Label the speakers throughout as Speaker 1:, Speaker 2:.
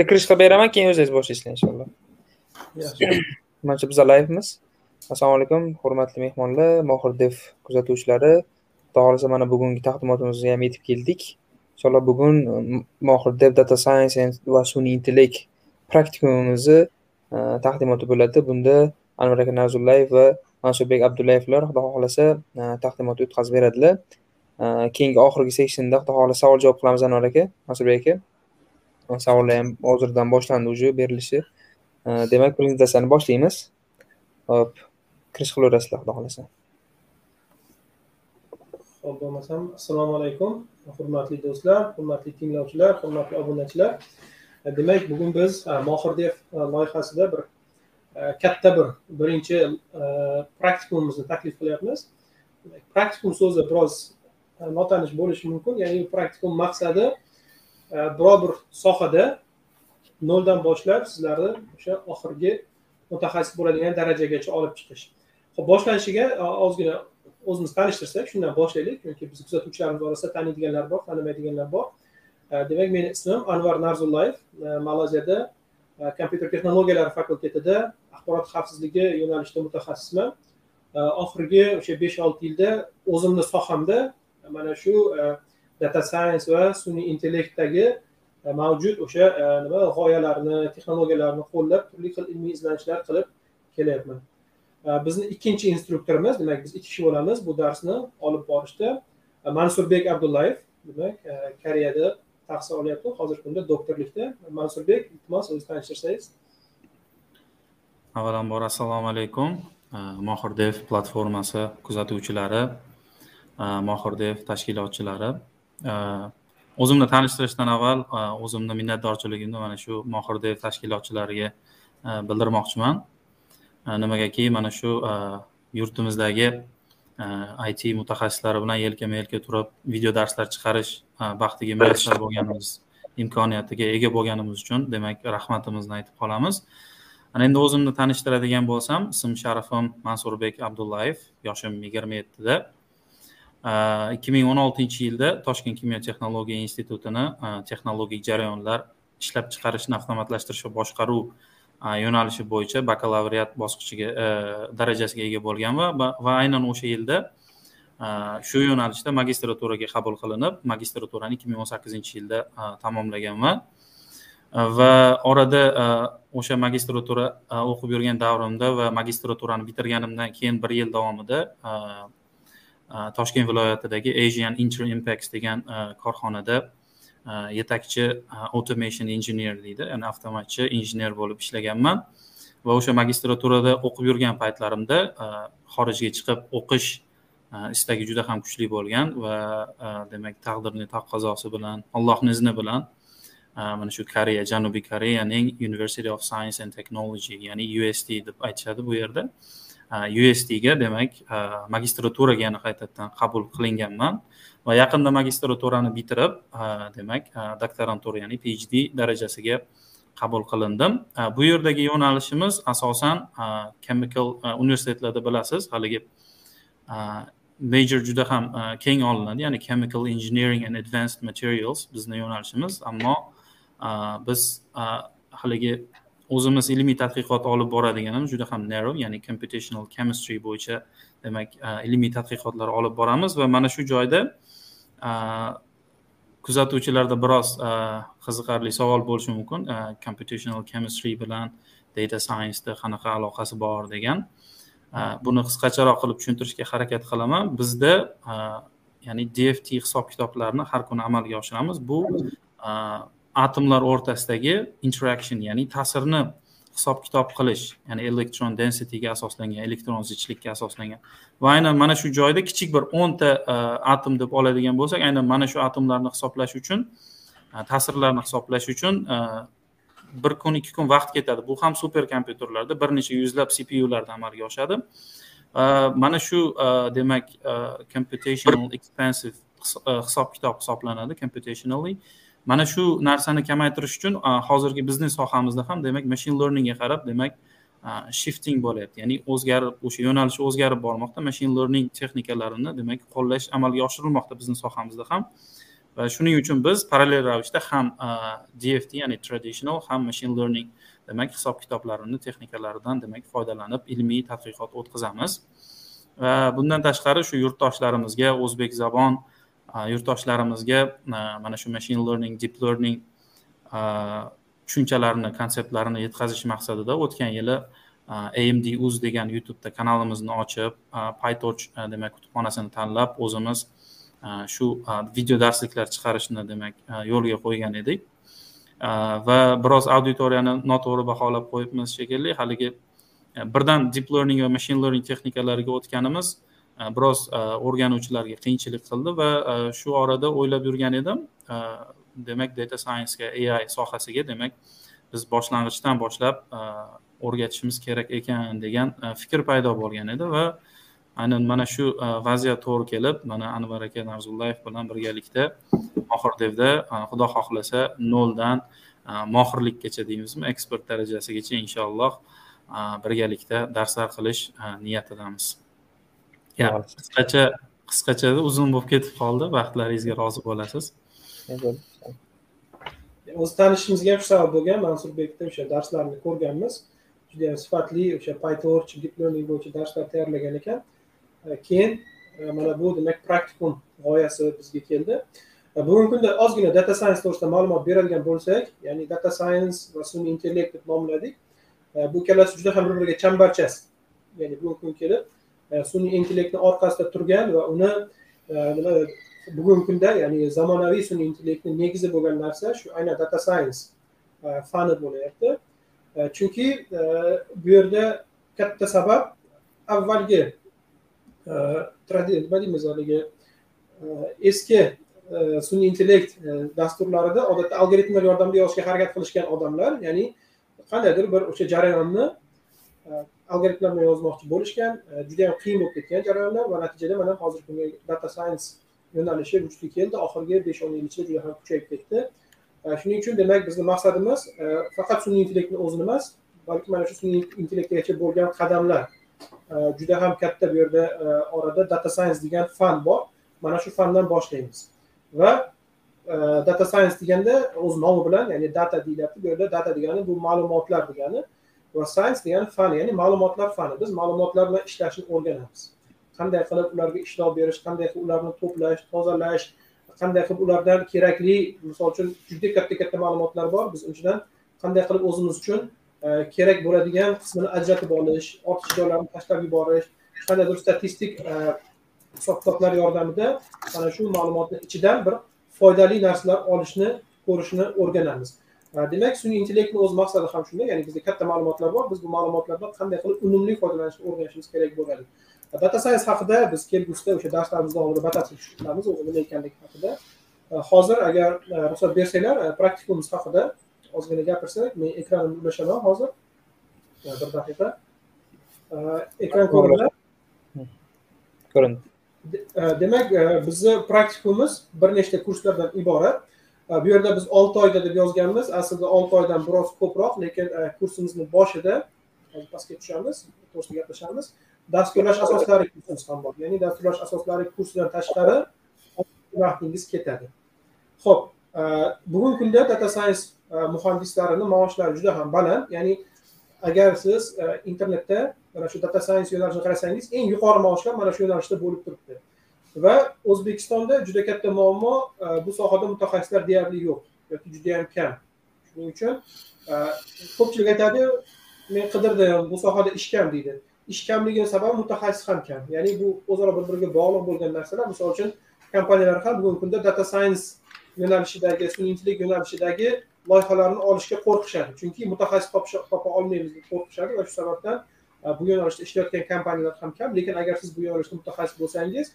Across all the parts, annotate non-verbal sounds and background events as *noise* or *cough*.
Speaker 1: bitta kirish qilib beraman keyin o'zingiz boshlaysizlar inshaalloh mana shu layvmiz assalomu alaykum hurmatli mehmonlar mohir dev kuzatuvchilari. Xudo xohlasa mana bugungi taqdimotimizga ham yetib keldik. Inshaalloh bugun mohir dev data science va sun'iy intellekt praktikumimizni e, taqdimoti bo'ladi. Bunda anvar aka nazullayev va mansurbek abdullayevlar xudo xohlasa e, taqdimot o'tkazib beradilar. E, keyingi oxirgi seksionda xudo xohlasa savol javob qilamiz anvar aka mansurbek aka savollar ham hozirdan boshlandi уже berilishi. Demak prezentatsiyani boshlaymiz. Hop kirish qilaverasizlar xudo xohlasa.
Speaker 2: Ho'p bo'lmasam assalomu alaykum hurmatli do'stlar hurmatli tinglovchilar hurmatli obunachilar. Demak bugun biz e, mohir dev e, loyihasida bir e, katta bir birinchi praktikumimizni taklif qilyapmiz. Praktikum so'zi biroz notanish bo'lishi mumkin ya'ni praktikum maqsadi E, biror bir sohada noldan boshlab sizlarni o'sha oxirgi mutaxassis bo'ladigan darajagacha olib chiqish. Ho'p boshlanishiga e, ozgina o'zimiz tanishtirsak shundan boshlaylik chunki biz kuzatuvchilarimiz orasida taniydiganlar bor tanimaydiganlar bor. E, demak meni ismim anvar narzullayev malayziyada kompyuter texnologiyalari fakultetida axborot xavfsizligi yo'nalishida mutaxassisman. Oxirgi o'sha besh olti yilda o'zimni sohamda mana shu data science va sun'iy intellektdagi e, mavjud o'sha e, nima g'oyalarni texnologiyalarni qo'llab turli xil ilmiy izlanishlar qilib kelyapman. E, bizni ikkinchi instruktorimiz demak biz ikki kishi bo'lamiz bu darsni olib borishda mansurbek abdullayev demak koreyada tahsil olyapti. Hozirgi kunda doktorlikda. Mansurbek iltimos o'zingizni tanishtirsangiz.
Speaker 3: Avvalambor assalomu alaykum. Mohirdev platformasi kuzatuvchilari mohirdev tashkilotchilari. Э, o'zimni tanishtirishdan avval e, o'zimni minnatdorchiligimni mana shu mohirdev tashkilotchilariga e, bildirmoqchiman. E, Nimagaki mana shu yurtimizdagi it mutaxassislari bilan yelkama yelka turib video darslar chiqarish baxtiga muyassar bo'lganimiz imkoniyatiga ega bo'lganimiz uchun demak rahmatimizni aytib qolamiz. Ana endi o'zimni tanishtiradigan bo'lsam ism sharifim mansurbek abdullayev yoshim yigirma yettida. Ikki ming o'n oltinchi yilda toshkent kimyo texnologiya institutini texnologik jarayonlar ishlab chiqarishni avtomatlashtirish va boshqaruv yo'nalishi bo'yicha bakalavriat bosqichiga darajasiga ega bo'lganman va aynan o'sha yilda shu yo'nalishda magistraturaga qabul qilinib magistraturani ikki ming o'n sakkizinchi yilda tamomlaganman va orada o'sha magistratura o'qib yurgan davrimda va magistraturani bitirganimdan keyin bir yil davomida toshkent viloyatidagi asian inter impacts degan e, korxonada e, yetakchi e, automation engineer deydi. Ya'ni avtomatchi injener bo'lib ishlaganman. Va o'sha magistraturada o'qib yurgan paytlarimda xorijga chiqib o'qish istagi juda ham kuchli bo'lgan va demak taqdirni taqozosi bilan allohni izni bilan mana shu koreya janubiy koreyaning university of science and technology ya'ni usd deb aytishadi bu yerda. Usdga demak magistraturaga yana qaytadan qabul qilinganman va yaqinda magistraturani bitirib demak doktorantura ya'ni phd darajasiga qabul qilindim. Bu yerdagi yo'nalishimiz asosan chemical universitetlarda bilasiz haligi major juda ham keng olinadi ya'ni chemical engineering and advanced materials bizni yo'nalishimiz. Ammo biz haligi o'zimiz ilmiy tadqiqot olib boradiganimiz juda ham narrow ya'ni computational chemistry bo'yicha demak ilmiy tadqiqotlar olib boramiz va mana shu joyda kuzatuvchilarda biroz qiziqarli savol bo'lishi mumkin. Computational chemistry bilan data scienceni qanaqa aloqasi bor degan. Buni qisqacharoq qilib tushuntirishga harakat qilaman. Bizda ya'ni dft hisob kitoblarni har kuni amalga oshiramiz. Bu atomlar o'rtasidagi interaction ya'ni ta'sirni hisob kitob qilish ya'ni elektron densityga asoslangan elektron zichlikka asoslangan. Va aynan mana shu joyda kichik bir o'nta e, atom deb oladigan bo'lsak aynan mana shu atomlarni hisoblash uchun e, ta'sirlarni hisoblash uchun e, bir kun ikki kun vaqt ketadi. Bu ham super kompyuterlarda bir necha yuzlab cpularda amalga oshadi. Mana shu demak computational expensive hisob kitob hisoblanadi computationally mana shu narsani kamaytirish uchun hozirgi biznes sohamizda ham demak machine learningga qarab demak shifting bo'lyapti. Ya'ni o'zgarib o'sha yo'nalish o'zgarib bormoqda machine learning texnikalarini demak qo'llash amalga oshirilmoqda bizni sohamizda ham. Va shuning uchun biz parallel ravishda ham dft ya'ni traditional ham machine learning demak hisob kitoblarini texnikalaridan demak foydalanib ilmiy tadqiqot o'tkazamiz. Va bundan tashqari shu yurtdoshlarimizga o'zbek zabon yurtdoshlarimizga mana shu machine learning deep learning tushunchalarini konseptlarini yetkazish maqsadida o'tgan yili amd uz degan youtubeda kanalimizni ochib pytorch demak kutubxonasini tanlab o'zimiz shu video darsliklar chiqarishni demak yo'lga qo'ygan edik. Va biroz auditoriyani noto'g'ri baholab qo'yibmiz shekilli haligi birdan deep learning va machine learning texnikalariga o'tganimiz biroz o'rganuvchilarga qiyinchilik qildi va shu orada o'ylab yurgan edim demak data sciencega ai sohasiga demak biz boshlang'ichdan boshlab o'rgatishimiz kerak ekan degan fikr paydo bo'lgan edi va aynan mana shu vaziyat to'g'ri kelib mana anvar aka narzullayev bilan birgalikda mohir devda xudo xohlasa noldan mohirlikkacha deymizmi ekspert darajasigacha inshaalloh birgalikda darslar qilish niyatidamiz. Qisqacha qisqacha uzun bo'lib ketib qoldi. Vaqtlaringizga rozi bo'lasiz.
Speaker 2: O'zi tanishishimizga ham shu sabab bo'lgan mansurbekda o'sha darslarni ko'rganmiz. Judayam sifatli o'sha pytorch deep learning bo'yicha darslar tayyorlagan ekan. Keyin mana bu demak praktikum g'oyasi bizga keldi. Bugungi kunda ozgina data science to'g'risida ma'lumot beradigan bo'lsak ya'ni data science va sun'iy intellekt deb nomladik. Bu ikkalasi juda ham bir biriga chambarchas. Ya'ni bugungi kun kelib E, sun'iy intellektni orqasida turgan va uni e, nima bugungi kunda ya'ni zamonaviy sun'iy intellektni negizi bo'lgan narsa shu aynan data science e, fani bo'lyapti. Chunki bu yerda katta sabab avvalgi nima deymiz haligi eski sun'iy intellekt dasturlarida odatda algoritmlar yordamida yozishga harakat qilishgan odamlar ya'ni qandaydir bir o'sha jarayonni algoritmlar bilan yozmoqchi bo'lishgan e, judayam qiyin bo'lib ketgan jarayonlar va natijada mana hozirgi kunga data science yo'nalishi vujudga keldi. Oxirgi besh o'n yil ichida juda ham kuchayib ketdi. E, shuning uchun demak bizni maqsadimiz e, faqat sun'iy intellektni o'zini emas balki mana shu sun'iy intellektgacha bo'lgan qadamlar. Juda ham katta bu yerda orada data science degan fan bor. Mana shu fandan boshlaymiz. Va data science deganda o'z nomi bilan ya'ni data deyilyapti bu yerda data degani bu ma'lumotlar degani. Va science degani fan ya'ni ma'lumotlar fani. Biz ma'lumotlar bilan ishlashni o'rganamiz. Qanday qilib ularga ishlov berish qanday qilib ularni to'plash tozalash qanday qilib ulardan kerakli misol uchun juda katta katta ma'lumotlar bor. Biz undan qanday qilib o'zimiz uchun e, kerak bo'ladigan qismini ajratib olish ortiqcha joylarni tashlab yuborish qandaydir statistik e, hisob kitoblar yordamida mana shu ma'lumotni ichidan bir foydali narsalar olishni ko'rishni o'rganamiz. Demak sun'iy intellektni o'z maqsadi ham shunday ya'ni bizda katta ma'lumotlar bor. Biz bu ma'lumotlardan qanday qilib unumli foydalanishni o'rganishimiz kerak bo'ladi? Data science haqida biz kelgusida o'sha darslarimiz davomida batafsil tushuntiramiz o'zi nima ekanligi haqida. Hozir agar ruxsat bersanglar praktikumimiz haqida ozgina gapirsak men ekranimni ulashaman hozir. Bir daqiqa. Ekran ko'rindi.
Speaker 1: ko'rindi.
Speaker 2: Demak bizni praktikumimiz bir nechta kurslardan iborat bu yerda biz olti oyda deb yozganmiz. Aslida olti oydan biroz ko'proq lekin e, kursimizni boshida pastga tushamiz to'g'risida gaplashamiz. Dasturlash asoslari kursimiz ham bor. Ya'ni dasturlash asoslari kursidan tashqari vaqtingiz ketadi. Ho'p e, bugungi kunda data science e, muhandislarini maoshlari juda ham baland. Ya'ni agar siz internetda mana shu data science yo'nalishini qarasangiz eng yuqori maoshlar mana shu yo'nalishda bo'lib turibdi. Va o'zbekistonda juda katta muammo e, bu sohada mutaxassislar deyarli yo'q yoki judayam kam. Shuning uchun e, ko'pchilik aytadi men qidirdim bu sohada ish kam deydi. Ish kamligini sababi mutaxassis ham kam. Ya'ni bu o'zaro bir biriga bog'liq bo'lgan narsalar. Misol uchun kompaniyalar ham bugungi kunda data science yo'nalishidagi sun'iy intellekt yo'nalishidagi loyihalarni olishga qo'rqishadi. Chunki mutaxassis topa olmaymiz deb qo'rqishadi va shu sababdan e, bu yo'nalishda ishlayotgan kompaniyalar ham kam. Lekin agar siz bu yo'nalishda mutaxassis bo'lsangiz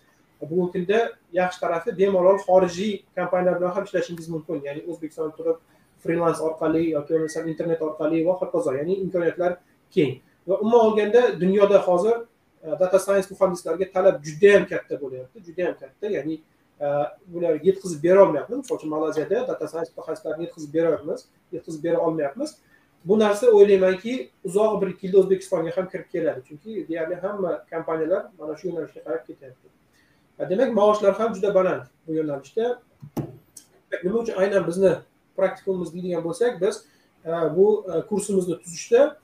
Speaker 2: bugungi kunda yaxshi tarafi bemalol xorijiy kompaniyalar bilan ham ishlashingiz mumkin. Ya'ni o'zbekistonda turib frilans orqali yoki bo'lmasam internet orqali va hokazo ya'ni imkoniyatlar keng. Va umuman olganda dunyoda hozir e, data science muhandislariga talab judayam katta bo'lyapti judayam katta. Ya'ni e, bularga yetkazib berolmayapmiz misol uchun malayziyada data science mutaxassislarini yetkazib beryapmiz yetkazib bera olmayapmiz. Bu narsa o'ylaymanki uzoq bir ikki yilda o'zbekistonga ham kirib keladi. Chunki deyarli hamma kompaniyalar mana shu yo'nalishga qarab ketyapti. Demak maoshlar ham juda baland bu yo'nalishda. Nima uchun? Aynan bizni praktikumimiz deydigan bo'lsak biz bu e, kursimizni tuzishda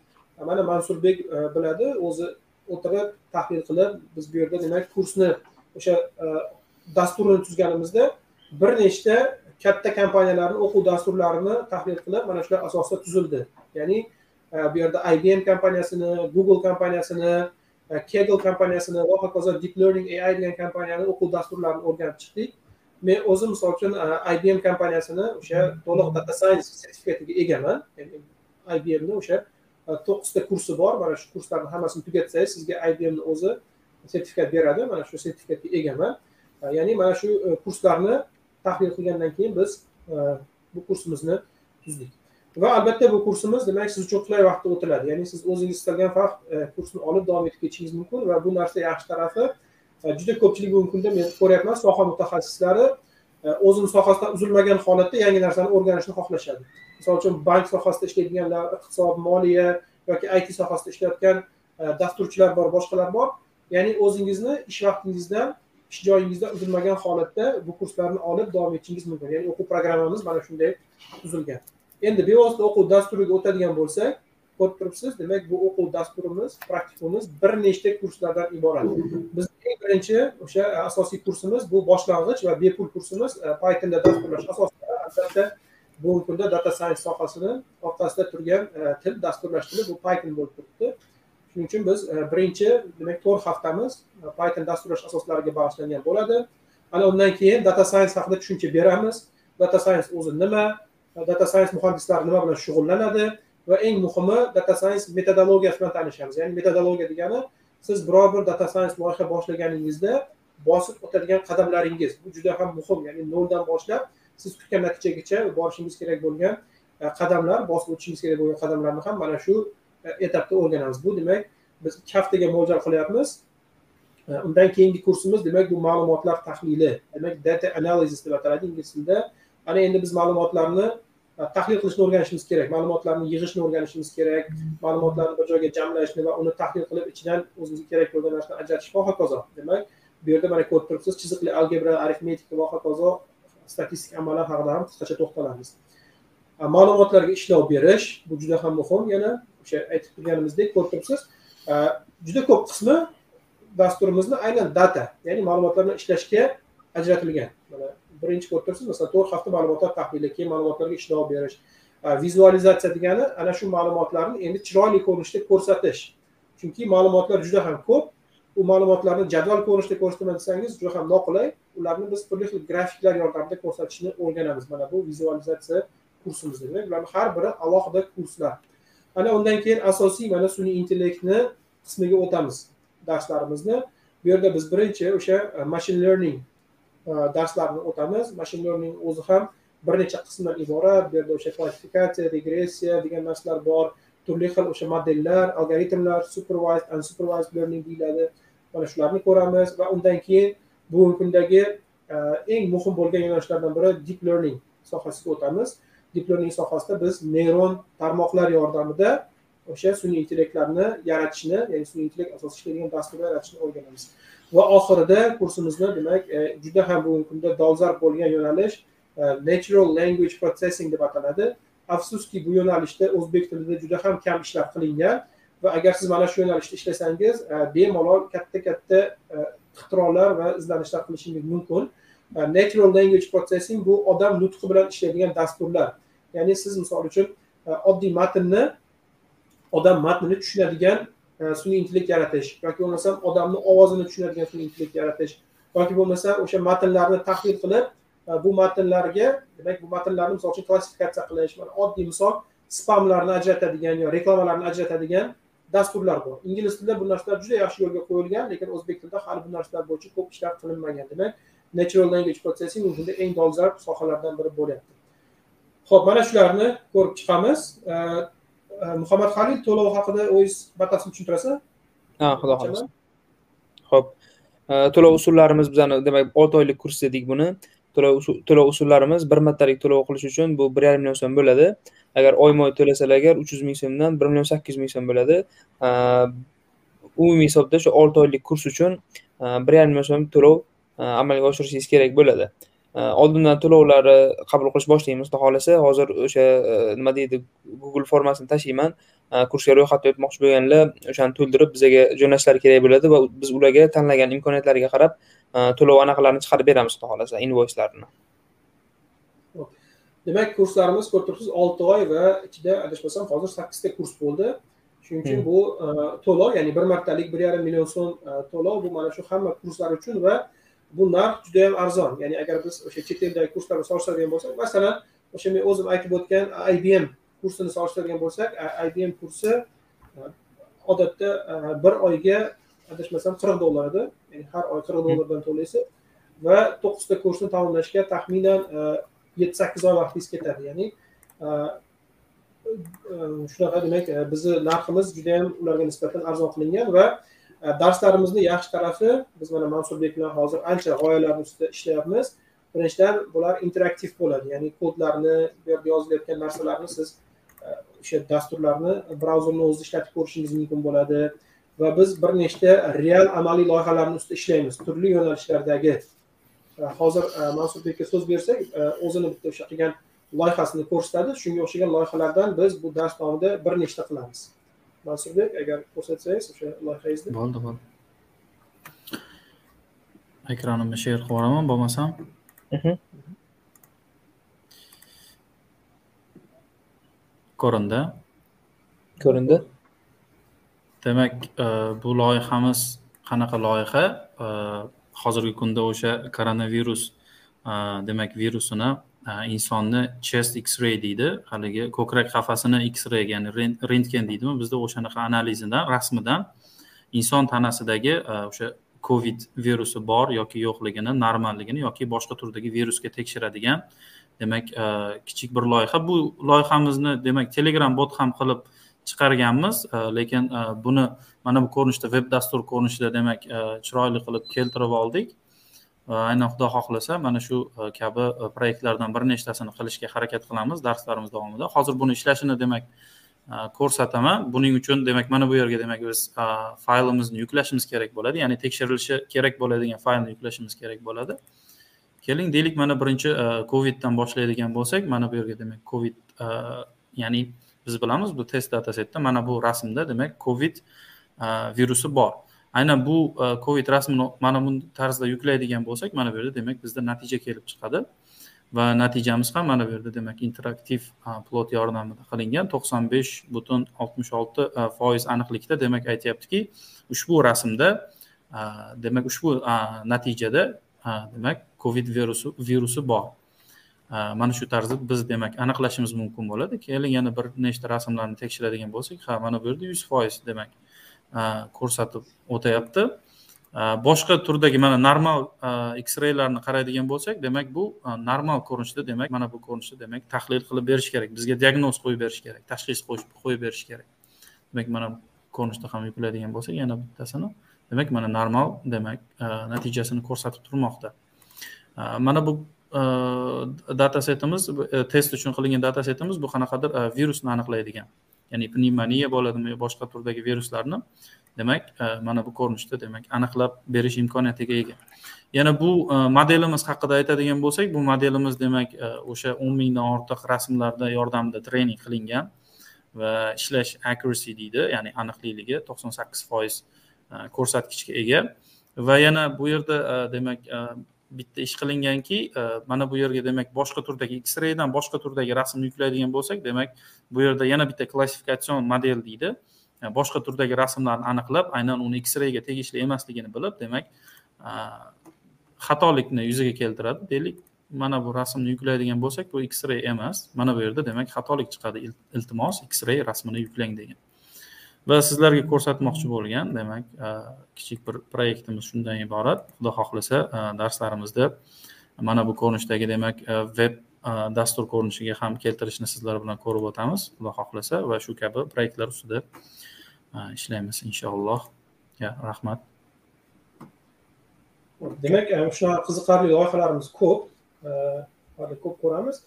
Speaker 2: mana mansurbek e, biladi o'zi o'tirib tahlil qilib biz bu yerda demak kursni o'sha e, dasturini tuzganimizda bir nechta katta kompaniyalarni o'quv dasturlarini tahlil qilib mana shular asosida tuzildi. Ya'ni bu yerda ibm kompaniyasini google kompaniyasini E, kegel kompaniyasini va hokazo deep learning ai degan kompaniyani o'quv dasturlarini o'rganib chiqdik. Men o'zim misol uchun e, ibm kompaniyasini o'sha to'liq data science sertifikatiga egaman. Ibmni o'sha e, to'qqizta kursi bor. Mana shu kurslarni hammasini tugatsangiz sizga ibmni o'zi sertifikat beradi. Mana shu sertifikatga egaman. Ya'ni mana shu kurslarni tahlil qilgandan keyin biz bu kursimizni tuzdik. Va albatta bu kursimiz demak siz uchun qulay vaqtda o'tiladi. Ya'ni siz o'zingiz istagan vaqt e, kursni olib davom etib ketishingiz mumkin va bu narsa yaxshi tarafi e, juda ko'pchilik bugungi kunda men ko'ryapman soha mutaxassislari e, o'zini sohasidan uzilmagan holatda yangi narsani o'rganishni xohlashadi. Misol uchun bank sohasida ishlaydiganlar iqtisod moliya yoki it sohasida ishlayotgan dasturchilar bor boshqalar bor. Ya'ni o'zingizni ish vaqtingizdan ish joyingizda uzilmagan holatda bu kurslarni olib davom etishingiz mumkin. Ya'ni o'quv programmamiz mana shunday tuzilgan endi bevosita o'quv dasturiga o'tadigan bo'lsak ko'rib turibsiz demak bu o'quv dasturimiz praktikumimiz bir nechta kurslardan iborat. Biz eng birinchi o'sha e, asosiy kursimiz bu boshlang'ich va bepul kursimiz e, pythonda dasturlash asoslari albatta bugungi kunda data science sohasini orqasida turgan e, til dasturlash tili bu python bo'lib turibdi. Shuning uchun biz birinchi demak to'rt haftamiz python dasturlash asoslariga bag'ishlangan bo'ladi. Ana undan keyin data science haqida tushuncha beramiz. Data science o'zi nima? Data science muhandislari nima bilan shug'ullanadi va eng muhimi data science metodologiyasi bilan tanishamiz. Ya'ni metodologiya degani siz biror bir data science loyiha boshlaganingizda bosib o'tadigan qadamlaringiz. Bu juda ham muhim ya'ni noldan boshlab siz kutgan natijagacha borishingiz kerak bo'lgan e, qadamlar bosib o'tishingiz kerak bo'lgan qadamlarni ham mana shu e, etapda o'rganamiz. Bu demak biz ikki haftaga mo'ljal qilyapmiz. E, undan keyingi kursimiz demak bu ma'lumotlar tahlili demak data analysis deb ataladi. Ingliz tilida ana endi biz ma'lumotlarni tahlil qilishni o'rganishimiz kerak ma'lumotlarni yig'ishni o'rganishimiz kerak ma'lumotlarni bir joyga jamlashni va uni tahlil qilib ichidan o'zimizga kerak bo'lgan narsani ajratish va hokazo demak bu yerda mana ko'rib turibsiz chiziqli algebra arifmetika va hokazo statistik amallar haqida ham qisqacha to'xtalamiz. Ma'lumotlarga ishlov berish bu juda ham muhim yana o'sha aytib turganimizdek ko'rib turibsiz juda ko'p qismi dasturimizni aynan data ya'ni ma'lumotlar bilan ishlashga ajratilgan. Mana birinchi ko'rib masalan to'rt hafta ma'lumotlar tahlili keyin ma'lumotlarga ishlov berish vizualizatsiya degani ana shu ma'lumotlarni endi chiroyli ko'rinishda ko'rsatish. Chunki ma'lumotlar juda ham ko'p. U ma'lumotlarni jadval ko'rinishda ko'rsataman desangiz juda ham noqulay. Ularni biz turli xil grafiklar yordamida ko'rsatishni o'rganamiz. Mana bu vizualizatsiya kursimizda demak. Ularni har biri alohida kurslar. Ana undan keyin asosiy mana sun'iy intellektni qismiga o'tamiz darslarimizni. Bu yerda biz birinchi o'sha machine learning Э, darslarni o'tamiz. Mashin learning o'zi ham bir necha qismdan iborat. Bu yerda o'sha klassifikatsiya regressiya degan narsalar bor. Turli xil o'sha modellar algoritmlar supervised unsupervised learning deyiladi. Mana shularni ko'ramiz va undan keyin bugungi kundagi e, eng muhim bo'lgan yo'nalishlardan biri deep learning sohasiga o'tamiz. Deep learning sohasida biz neyron tarmoqlar yordamida o'sha sun'iy intellektlarni yaratishni ya'ni sun'iy intellekt asosida ishlaydigan dasturlar yaratishni o'rganamiz. Va oxirida kursimizni demak e, juda ham bugungi kunda dolzarb bo'lgan yo'nalish e, natural language processing deb ataladi. Afsuski bu yo'nalishda o'zbek tilida juda ham kam ishlar qilingan va agar siz mana shu yo'nalishda ishlasangiz e, bemalol katta katta ixtirolar va izlanishlar qilishingiz mumkin. Natural language processing bu odam nutqi bilan ishlaydigan dasturlar. Ya'ni siz misol uchun oddiy matnni odam matnini tushunadigan E, sun'iy intellekt yaratish yoki bo'lmasam odamni ovozini tushunadigan sun'iy intellekt yaratish yoki bo'lmasa o'sha matnlarni tahlil qilib e, bu matnlarga demak bu matnlarni misol uchun klassifikatsiya qilish mana oddiy misol spamlarni ajratadigan yo reklamalarni ajratadigan dasturlar bor. Ingliz tilida bu narsalar juda yaxshi yo'lga qo'yilgan lekin o'zbek tilida hali bu narsalar bo'yicha ko'p ishlar qilinmagan. Demak natural language processing bunda eng dolzarb sohalardan biri bo'lyapti. Ho'p mana shularni ko'rib chiqamiz. E, muhammad halil to'lov haqida o'zingiz batafsil tushuntirasiz?
Speaker 1: Ha xudo xohlasa. Ho'p to'lov usullarimiz bizani demak olti oylik kurs dedik buni. To'lov usullarimiz bir martalik to'lov qilish uchun bu bir yarim million so'm bo'ladi. Agar oyma oy to'lasalar agar uch yuz ming so'mdan bir million sakkiz yuz ming so'm bo'ladi. Umumiy hisobda shu olti oylik kurs uchun bir yarim million so'm to'lov amalga oshirishingiz kerak bo'ladi oldindan to'lovlarni qabul qilish boshlaymiz. Xudo xohlasa hozir o'sha nima deydi google formasini tashlayman kursga ro'yxatga o'tmoqchi bo'lganlar o'shani to'ldirib bizaga jo'natishlari kerak bo'ladi va biz ularga tanlagan imkoniyatlariga qarab to'lov anaqalarini chiqarib beramiz xudo xohlasa invoyslarni
Speaker 2: demak kurslarimiz ko'rib turibsiz olti oy va ichida adashmasam hozir sakkizta kurs bo'ldi. Shuning uchun bu to'lov ya'ni bir martalik bir yarim million so'm to'lov bu mana shu hamma kurslar uchun va bu narx juda yam arzon. Ya'ni agar biz o'sha chet eldagi kurslarni solishtiradigan bo'lsak masalan o'sha men o'zim aytib o'tgan ibm kursini solishtiradigan bo'lsak ibm kursi odatda bir oyga adashmasam qirq dollar edi. Ya'ni har oy qirq dollardan to'laysiz. Va to'qqizta kursni tamomlashga taxminan yetti sakkiz oy vaqtingiz ketadi. Ya'ni shunaqa demak bizni narximiz juda yam ularga nisbatan arzon qilingan va Э, darslarimizni yaxshi tarafi biz mana mansurbek bilan hozir ancha g'oyalarni ustida ishlayapmiz. Birinchidan bular interaktiv bo'ladi ya'ni kodlarni bu yerda yozilayotgan narsalarni siz e, o'sha dasturlarni brauzerni o'zida ishlatib ko'rishingiz mumkin bo'ladi. Va biz bir nechta real amaliy loyihalarni ustida ishlaymiz turli yo'nalishlardagi. E, hozir e, mansurbekka so'z bersak o'zini bitta o'sha qilgan loyihasini ko'rsatadi shunga o'xshagan loyihalardan biz bu dars davomida bir nechta qilamiz. Mansurbek agar ko'rsatsangiz o'sha loyihangizni.
Speaker 3: Bo'ldi bo'ldi. Ekranimni sher qilib yuboraman bo'lmasam ko'rindi.
Speaker 1: Ko'rindi.
Speaker 3: Demak bu loyihamiz qanaqa loyiha? Hozirgi kunda o'sha koronavirus demak virusini insonni chest x ray deydi. Haligi ko'krak qafasini x ray ya'ni rentgen deydimi? Bizda o'shanaqa analizidan rasmidan inson tanasidagi o'sha covid virusi bor yoki yo'qligini normalligini yoki boshqa turdagi virusga tekshiradigan demak kichik bir loyiha. Bu loyihamizni demak telegram bot ham qilib chiqarganmiz lekin buni mana bu ko'rinishda veb dastur ko'rinishida demak chiroyli qilib keltirib oldik. Aynan xudo xohlasa mana shu e, kabi e, proyektlardan bir nechtasini qilishga harakat qilamiz darslarimiz davomida. Hozir buni ishlashini demak e, ko'rsataman. Buning uchun demak mana bu yerga demak biz faylimizni yuklashimiz kerak bo'ladi. Ya'ni tekshirilishi kerak bo'ladigan faylni yuklashimiz kerak bo'ladi. Keling deylik mana birinchi coviddan boshlaydigan bo'lsak mana bu yerga demak covid ya'ni biz bilamiz bu test datasetda mana bu rasmda demak covid virusi bor. Aynan bu e, covid rasmini mana bu tarzda yuklaydigan bo'lsak mana bu yerda demak bizda natija kelib chiqadi. Va natijamiz ham mana bu yerda demak interaktiv e, plot yordamida qilingan. To'qson besh butun oltmish olti e, foiz aniqlikda demak aytyaptiki ushbu rasmda demak ushbu natijada demak covid virusi virusi bor. Mana shu tarzda biz demak aniqlashimiz mumkin bo'ladi. Keling yana bir nechta rasmlarni tekshiradigan bo'lsak ha mana bu yerda yuz foiz demak ko'rsatib o'tayapti. Boshqa turdagi mana normal x raylarni qaraydigan bo'lsak demak bu normal ko'rinishda demak mana bu ko'rinishda demak tahlil qilib berish kerak bizga diagnoz qo'yib berish kerak tashxis qo'yib berish kerak. Demak mana bu ko'rinishda ham yuklaydigan bo'lsak yana bittasini demak mana normal demak natijasini ko'rsatib turmoqda. Mana bu data setimiz e, test uchun qilingan data setimiz bu qanaqadir virusni aniqlaydigan. Ya'ni pnevmoniya bo'ladimi boshqa turdagi viruslarni demak e, mana bu ko'rinishda demak aniqlab berish imkoniyatiga ega. Yana bu e, modelimiz haqida aytadigan bo'lsak bu modelimiz demak e, o'sha o'n mingdan ortiq rasmlarda yordamida trening qilingan va ishlash accuracy deydi ya'ni aniqlikligi to'qson sakkiz foiz ko'rsatkichga ega. Va yana bu yerda demak bitta ish qilinganki e, mana bu yerga demak boshqa turdagi x raydan boshqa turdagi rasmni yuklaydigan bo'lsak demak bu yerda yana bitta klassifikatsion model deydi. E, boshqa turdagi rasmlarni aniqlab aynan uni x rayga tegishli emasligini bilib demak e, xatolikni yuzaga keltiradi deylik. Mana bu rasmni yuklaydigan bo'lsak bu x ray emas. Mana bu yerda demak xatolik chiqadi iltimos x ray rasmini yuklang degan. Va sizlarga ko'rsatmoqchi bo'lgan demak kichik bir proyektimiz shundan iborat. Xudo xohlasa darslarimizda mana bu ko'rinishdagi demak veb dastur ko'rinishiga ham keltirishni sizlar bilan ko'rib o'tamiz. Xudo xohlasa va shu kabi proyektlar ustida ishlaymiz inshaalloh. Rahmat.
Speaker 2: Demak shunaqa qiziqarli loyihalarimiz ko'p. Ko'p ko'ramiz.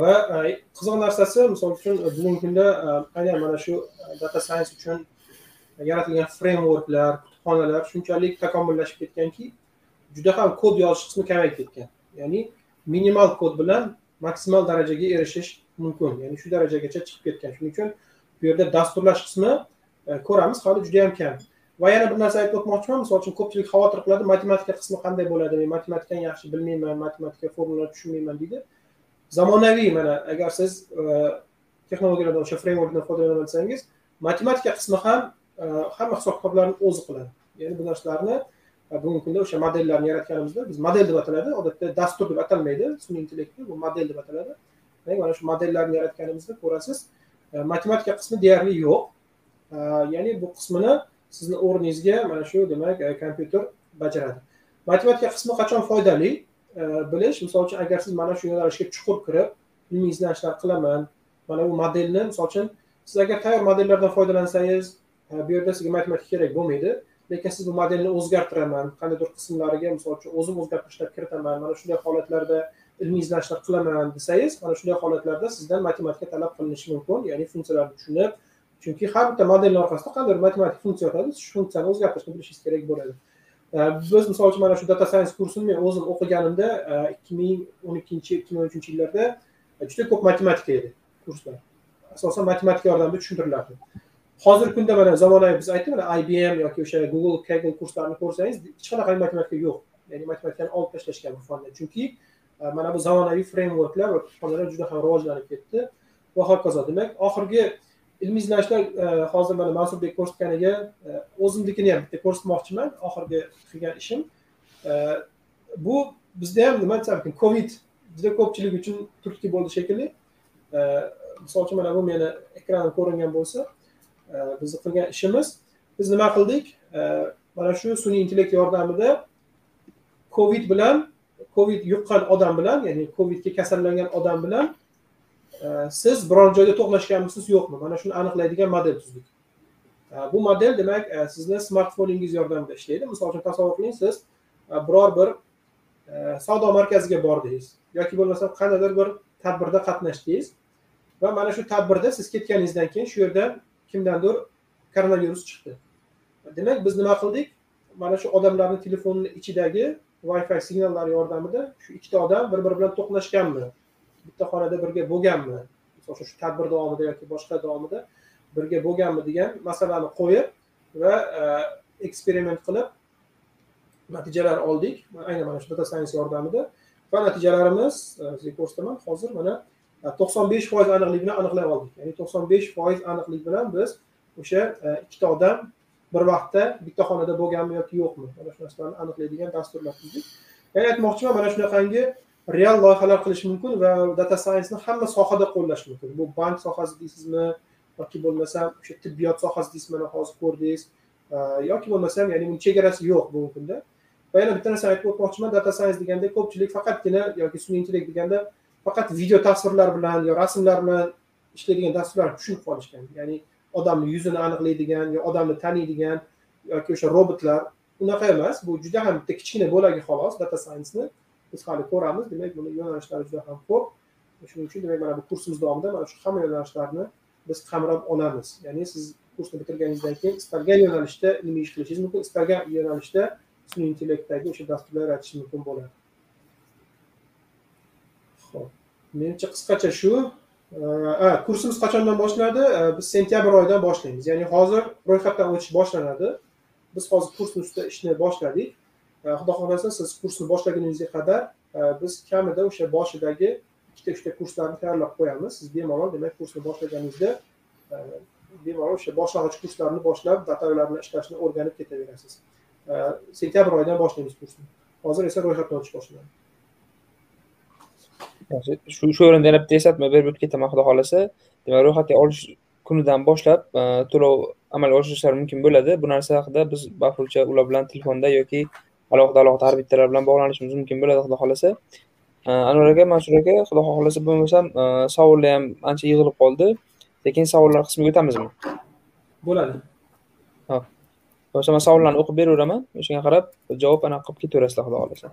Speaker 2: Va e, qiziq narsasi misol uchun e, bugungi kunda e, aynan mana shu data science uchun yaratilgan frameworklar kutubxonalar shunchalik takomillashib ketganki juda ham kod yozish qismi kamayib ketgan. Ya'ni minimal kod bilan maksimal darajaga erishish mumkin. Ya'ni shu darajagacha chiqib ketgan. Shuning uchun bu yerda dasturlash qismi ko'ramiz hali juda yam kam. Va yana bir narsa aytib o'tmoqchiman misol uchun ko'pchilik xavotir qiladi matematika qismi qanday bo'ladi men matematikani yaxshi bilmayman matematika formulalar tushunmayman deydi. Zamonaviy mana agar siz texnologiyalarda texnologiyalardan o'sha frameworkdan foydalanaman matematika qismi ham e, hamma hisob kitoblarni o'zi qiladi. Ya'ni bu narsalarni e, bugungi kunda o'sha modellarni yaratganimizda biz model deb ataladi odatda dastur deb atalmaydi. Sun'iy intellekt bu model deb ataladi. Demak mana shu modellarni yaratganimizda ko'rasiz e, matematika qismi deyarli yo'q. Ya'ni bu qismini sizni o'rningizga mana shu demak kompyuter bajaradi. Matematika qismi qachon foydali? Bilish misol uchun agar siz mana shu yo'nalishga chuqur kirib ilmiy izlanishlar qilaman mana bu modelni misol uchun siz agar tayyor modellardan foydalansangiz e, bu yerda sizga matematika kerak bo'lmaydi lekin siz bu modelni o'zgartiraman qandaydir qismlariga misol uchun o'zim o'zgartirishlar kiritaman mana shunday holatlarda ilmiy izlanishlar qilaman desangiz mana shunday holatlarda sizdan matematika talab qilinishi mumkin ya'ni funksiyalarni tushunib chunki har bitta modelni orqasida qandaydir matematik funksiya yotadi shu funksiyani o'zgartirishni bilishingiz kerak bo'ladi. Biz misol uchun mana shu data science kursini men o'zim o'qiganimda e, ikki ming o'n ikkinchi ikki ming o'n uchinchi yillarda e, juda ko'p matematika edi kurslar. Asosan matematika yordamida tushuntirilardi hozirgi kunda mana zamonaviy biz aytdik mana ibm yoki o'sha google kaggle kurslarini ko'rsangiz hech qanaqa matematika yo'q. Ya'ni matematikani olib tashlashgan bu fandan chunki e, mana bu zamonaviy frameworklar va kutubxonalar juda ham rivojlanib ketdi. Va hokazo. Demak oxirgi ilmiy izlanishlar e, hozir mana mansurbek ko'rsatganiga e, o'zimnikini ham bitta ko'rsatmoqchiman oxirgi qilgan ishim. E, bu bizda ham nima desam ekan covid juda ko'pchilik uchun turtki bo'ldi shekilli. Misol uchun mana bu meni ekranim ko'ringan bo'lsa bizni qilgan ishimiz biz nima qildik? Mana shu sun'iy intellekt yordamida covid bilan covid yuqqan odam bilan ya'ni covidga kasallangan odam bilan siz biror joyda to'qnashganmisiz yo'qmi? Mana shuni aniqlaydigan model tuzdik. Bu model demak e, sizni smartfoningiz yordamida ishlaydi. Misol uchun tasavvur qiling siz e, biror bir e, savdo markaziga bordingiz. Yoki bo'lmasam qandaydir bir tadbirda qatnashdingiz. Va mana shu tadbirda siz ketganingizdan keyin shu yerda kimdandir koronavirus chiqdi. Demak biz nima qildik? Mana shu odamlarni telefonini ichidagi wi fi signallari yordamida shu ikkita odam bir biri bilan to'qnashganmi? Bitta xonada birga bo'lganmi? Misol uchun shu tadbir davomida yoki boshqa davomida birga bo'lganmi degan masalani qo'yib va e, eksperiment qilib natijalar oldik. Aynan mana shu data science yordamida va natijalarimiz e, sizga ko'rsataman hozir mana e, to'qson besh foiz aniqlik bilan aniqlay oldik. Ya'ni to'qson besh foiz aniqlik bilan biz o'sha e, ikkita odam bir vaqtda bitta xonada bo'lganmi yoki yo'qmi? Mana shu narsalarni aniqlaydigan dasturlar tuzdik ya'ni aytmoqchiman mana shunaqangi real loyihalar qilish mumkin va data scienceni hamma sohada qo'llash mumkin. Bu bank sohasi deysizmi yoki bo'lmasam o'sha tibbiyot sohasi deysiz mana hozir ko'rdingiz e, yoki bo'lmasam ya'ni uni chegarasi yo'q bu kunda va yana bitta narsani aytib o'tmoqchiman data science deganda ko'pchilik faqatgina yoki sun'iy intellekt deganda faqat video tasvirlar bilan yo rasmlar bilan ishlaydigan dasturlarni tushunib qolishgan. Ya'ni odamni yuzini aniqlaydigan yo odamni taniydigan yoki o'sha robotlar unaqa emas. Bu juda ham bitta kichkina bo'lagi xolos data scienceni. Biz hali ko'ramiz demak buni yo'nalishlari juda ham ko'p. Shuning uchun demak mana bu kursimiz davomida mana shu hamma yo'nalishlarni biz qamrab olamiz. Ya'ni siz kursni bitirganingizdan keyin istalgan yo'nalishda ilmiy ish qilishingiz mumkin? Istalgan yo'nalishda sun'iy intellektdagi o'sha dasturlar yaratishingiz mumkin bo'ladi. Ho'p menimcha qisqacha shu. Kursimiz qachondan boshlanadi? Biz sentyabr oyidan boshlaymiz. Ya'ni hozir ro'yxatdan o'tish boshlanadi. Biz hozir kursni ustida ishni boshladik. E, xudo xohlasa siz kursni boshlaguningizga qadar e, biz kamida o'sha boshidagi ikkita uchta kurslarni tayyorlab qo'yamiz. Siz bemalol demak kursni boshlaganingizda e, bemalol o'sha boshlang'ich kurslarni boshlab datalar bilan ishlashni o'rganib ketaverasiz. Sentyabr oyidan boshlaymiz kursni. Hozir esa ro'yxatdan o'tish boshlanadi
Speaker 1: shu shu o'rinda yana bitta eslatma berib o'tib ketaman xudo xohlasa. Demak ro'yxatga olish kunidan boshlab to'lov amalga oshirishlari mumkin bo'ladi. Bu narsa haqida biz bafurcha ular bilan telefonda yoki alohida alohida har bittalar bilan bog'lanishimiz mumkin bo'ladi xudo xohlasa. Anvar aka mansur aka xudo xohlasa bo'lmasam savollar ham ancha yig'ilib qoldi. Lekin savollar qismiga o'tamizmi?
Speaker 2: Bo'ladi.
Speaker 1: Ho'p bo'lmasa man savollarni o'qib beraveraman. O'shanga qarab javob anaqa qilib ketaverasizlar xudo xohlasa.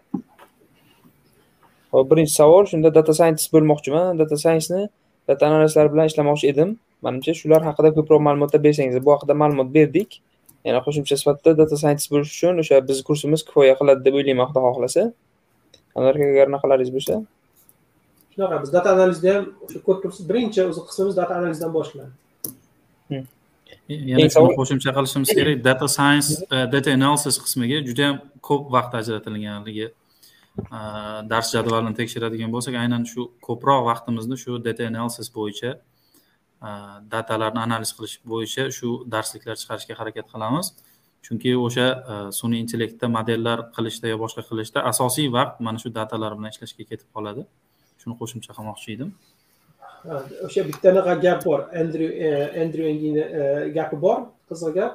Speaker 1: Hop birinchi savol. Shunda data scientist bo'lmoqchiman. Data scienceni data analistlar bilan ishlamoqchi edim. Manimcha shular haqida ko'proq ma'lumotlar bersangiz bu haqida ma'lumot berdik yana qo'shimcha sifatida data scientist bo'lish uchun o'sha bizni kursimiz kifoya qiladi deb o'ylayman xudo xohlasa. Anvar aka agar unaqalaringiz bo'lsa.
Speaker 2: Shunaqa biz data analizda ham o'sha ko'rib turibsiz birinchi o'zi qismimiz data analizdan boshlanadi.
Speaker 3: Yana shuni qo'shimcha qilishimiz kerak data science data analysis qismiga juda yam ko'p vaqt ajratilganligi dars jadvalini tekshiradigan bo'lsak aynan shu ko'proq vaqtimizni shu data analysis bo'yicha Э, datalarni analiz qilish bo'yicha shu darsliklar chiqarishga harakat qilamiz. Chunki o'sha e, sun'iy intellektda modellar qilishda yo boshqa qilishda asosiy vaqt mana shu datalar bilan ishlashga ketib qoladi. Shuni qo'shimcha qilmoqchi edim.
Speaker 2: O'sha bittanaqa gap bor. Andrew e, andrew e, gapi bor qiziq gap.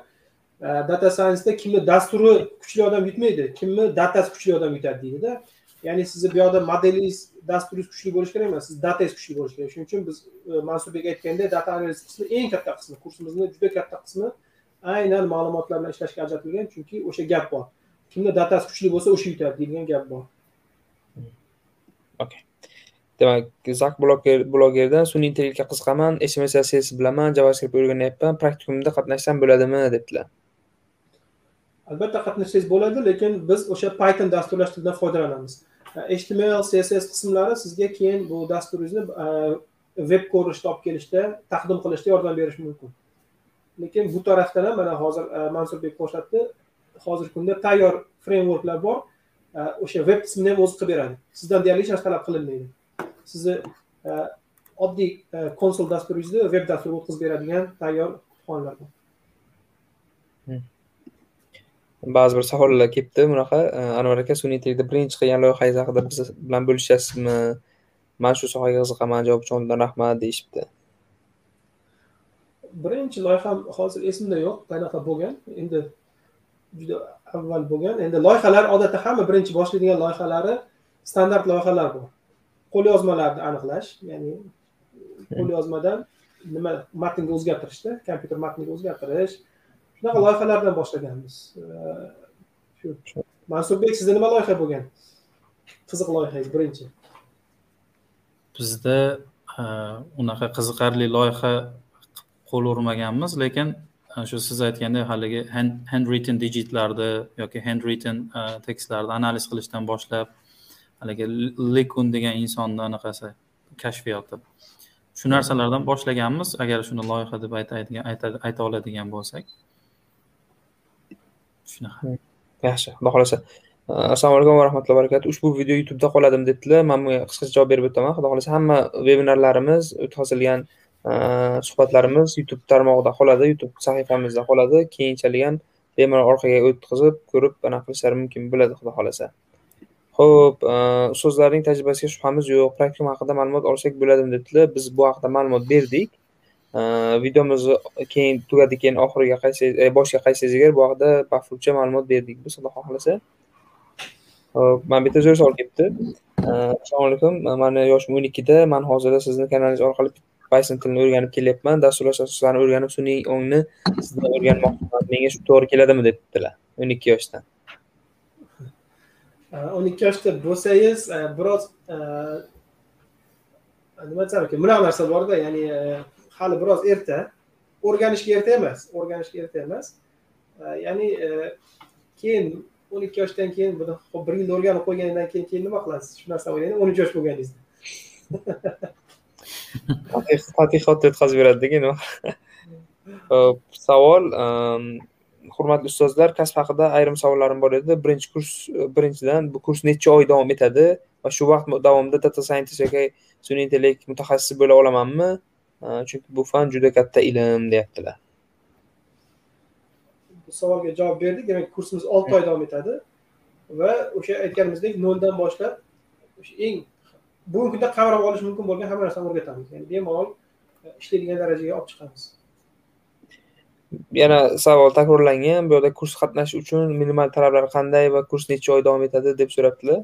Speaker 2: Data scienceda kimni dasturi kuchli odam yutmaydi kimni datasi kuchli odam yutadi deydida. Ya'ni sizni bu yoqda modelingiz dasturingiz kuchli bo'lishi kerak emas sizni datangiz kuchli bo'lishi kerak shuning uchun biz mansurbek aytgandek data analiz qismi eng katta qismi kursimizni juda katta qismi aynan ma'lumotlar bilan ishlashga ajratilgan chunki o'sha gap bor kimni datasi kuchli bo'lsa o'sha yutadi deydigan gap bor
Speaker 1: okay demak zak bloger blogerdan sun'iy intellektga qiziqaman sms css bilaman javascript o'rganyapman praktikumda qatnashsam bo'ladimi debdilar
Speaker 2: albatta qatnashsangiz bo'ladi lekin biz o'sha python dasturlash tilidan foydalanamiz html css qismlari sizga keyin bu dasturingizni e, veb ko'rinishda olib kelishda taqdim qilishda yordam berishi mumkin. Lekin bu tarafdan ham mana hozir e, mansurbek ko'rsatdi hozirgi kunda tayyor frameworklar bor e, o'sha veb qismini ham o'zi qilib beradi. Sizdan deyarli hech narsa talab qilinmaydi. Sizni oddiy konsol dasturingizni veb dasturga o'tkazib beradigan tayyor kutubxonalar bor.
Speaker 1: Ba'zi bir savollar kelibdi bunaqa anvar aka sun'iy intellektda birinchi qilgan loyihangiz haqida biz bilan bo'lishasizmi? Man shu sohaga qiziqaman javob uchun oldindan rahmat deyishibdi.
Speaker 2: Birinchi loyiham hozir esimda yo'q qanaqa bo'lgan? Endi juda avval bo'lgan. Endi loyihalar odatda hamma birinchi boshlaydigan loyihalari standart loyihalar bor. Qo'lyozmalarni aniqlash ya'ni qo'lyozmadan nima matnga o'zgartirishda kompyuter matniga o'zgartirish shunaqa loyihalardan boshlaganmiz e, shu mansurbek sizda nima loyiha bo'lgan? Qiziq loyihangiz birinchi.
Speaker 3: Bizda e, unaqa qiziqarli loyiha qo'l urmaganmiz lekin e, shu siz aytgandek haligi hand written digitlarni yoki hand written tekstlarni analiz qilishdan boshlab haligi likun degan insonni anaqasi kashfiyoti. Shu narsalardan boshlaganmiz. Agar shuni loyiha deb aytadigan ayta oladigan bo'lsak. Shunaqa. Hmm.
Speaker 1: Yaxshi xudo xohlasa assalomu alaykum va rahmatullohi barakatuh. Ushbu video youtubeda qoladimi debdilar man bunga qisqacha javob berib o'taman. Xudo xohlasa hamma vebinarlarimiz o'tkazilgan suhbatlarimiz youtube tarmog'ida qoladi youtube sahifamizda qoladi. Keyinchalik ham bemalol orqaga o'tkazib ko'rib anaqa qilishlari mumkin bo'ladi xudo xohlasa. Ho'p ustozlarning tajribasiga shubhamiz yo'q. Praktikum haqida ma'lumot olsak bo'ladimi debdilar biz bu haqida ma'lumot berdik. Э, videomizni keyin tugadi keyin oxiriga qaytsangiz e, boshiga qaytsangiz agar bu haqida bafurcha ma'lumot berdik. Biz xudo xohlasa e, hop mana bitta zo'r savol kelibdi e, assalomu alaykum mani yoshim o'n ikkida man hozirda sizni kanalingiz orqali python tilini o'rganib kelyapman. Dasturlash asoslarini o'rganib sun'iy ongni sizdan o'rganmoqchiman. Menga shu to'g'ri keladimi? debdilar o'n ikki yoshdan.
Speaker 2: O'n ikki yoshda bo'lsangiz biroz nima desam ekan bunaqa narsa borda ya'ni hali biroz erta. O'rganishga erta emas o'rganishga erta emas. E, ya'ni e, keyin o'n ikki yoshdan keyin buni bir yilda o'rganib qo'ygandan keyin keyin nima qilasiz? Shu narsani o'ylaydi o'n uch yosh bo'lganingizda
Speaker 1: tadqiqotni o'tkazib beradi degan *laughs* savol ehm, hurmatli ustozlar kasb haqida ayrim savollarim bor edi. Birinchi kurs e, birinchidan bu kurs necha oy davom etadi? Va shu vaqt davomida data scientist yoki sun'iy intellekt mutaxassisi bo'la olamanmi? Chunki bu fan juda katta ilm deyaptilar.
Speaker 2: Bu savolga javob berdik demak kursimiz olti oy davom etadi va o'sha aytganimizdek noldan boshlab o'sha eng bugungi kunda qavrab olish mumkin bo'lgan hamma narsani o'rgatamiz. Ya'ni bemalol ishlaydigan darajaga olib chiqamiz.
Speaker 1: Yana savol takrorlangan bu yerda kurs qatnashish uchun minimal talablar qanday va kurs necha oy davom etadi deb so'rabdilar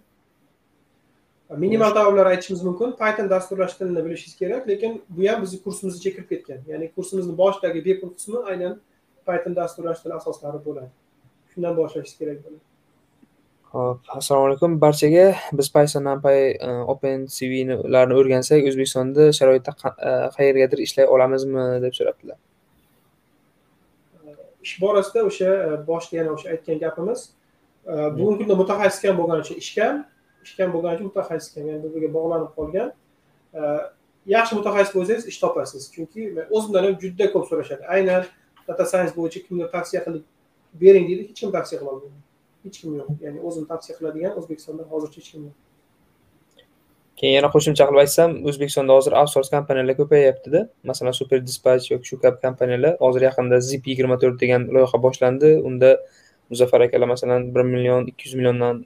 Speaker 2: minimal talablar aytishimiz mumkin. Python dasturlash tilini bilishingiz kerak lekin bu ham bizni kursimizga kirib ketgan. Ya'ni kursimizni boshidagi bepul qismi aynan python dasturlash tili asoslari bo'ladi. Shundan boshlashingiz kerak bo'ladi.
Speaker 1: Hop, assalomu alaykum. Barchaga. Biz Python, NumPy, OpenCV'larni o'rgansak, O'zbekistonda sharoitda qayergadir ishlay olamizmi deb so'rabdilar.
Speaker 2: Ish borasida o'sha boshida yana o'sha aytgan gapimiz, bugungi kunda mutaxassis ham bo'lgani uchun ish kam, ishkan bo'lgancha bo'lgani uchun mutaxassis kam, ya'ni bir-biriga bog'lanib qolgan. E, yaxshi mutaxassis bo'lsangiz ish topasiz. Chunki o'zimdan ham juda ko'p so'rashadi. Aynan data science bo'yicha kimdir tavsiya qilib bering deydi hech kim tavsiya qilolmaydi. Hech kim yo'q. Ya'ni o'zim tavsiya qiladigan o'zbekistonda hozircha hech kim yo'q.
Speaker 1: Keyin yana qo'shimcha qilib aytsam o'zbekistonda hozir outsource kompaniyalar ko'payyaptida masalan super dispatch yoki shu kabi kompaniyalar hozir yaqinda zip yigirma to'rt degan loyiha boshlandi. Unda muzaffar akalar masalan bir million ikki yuz milliondan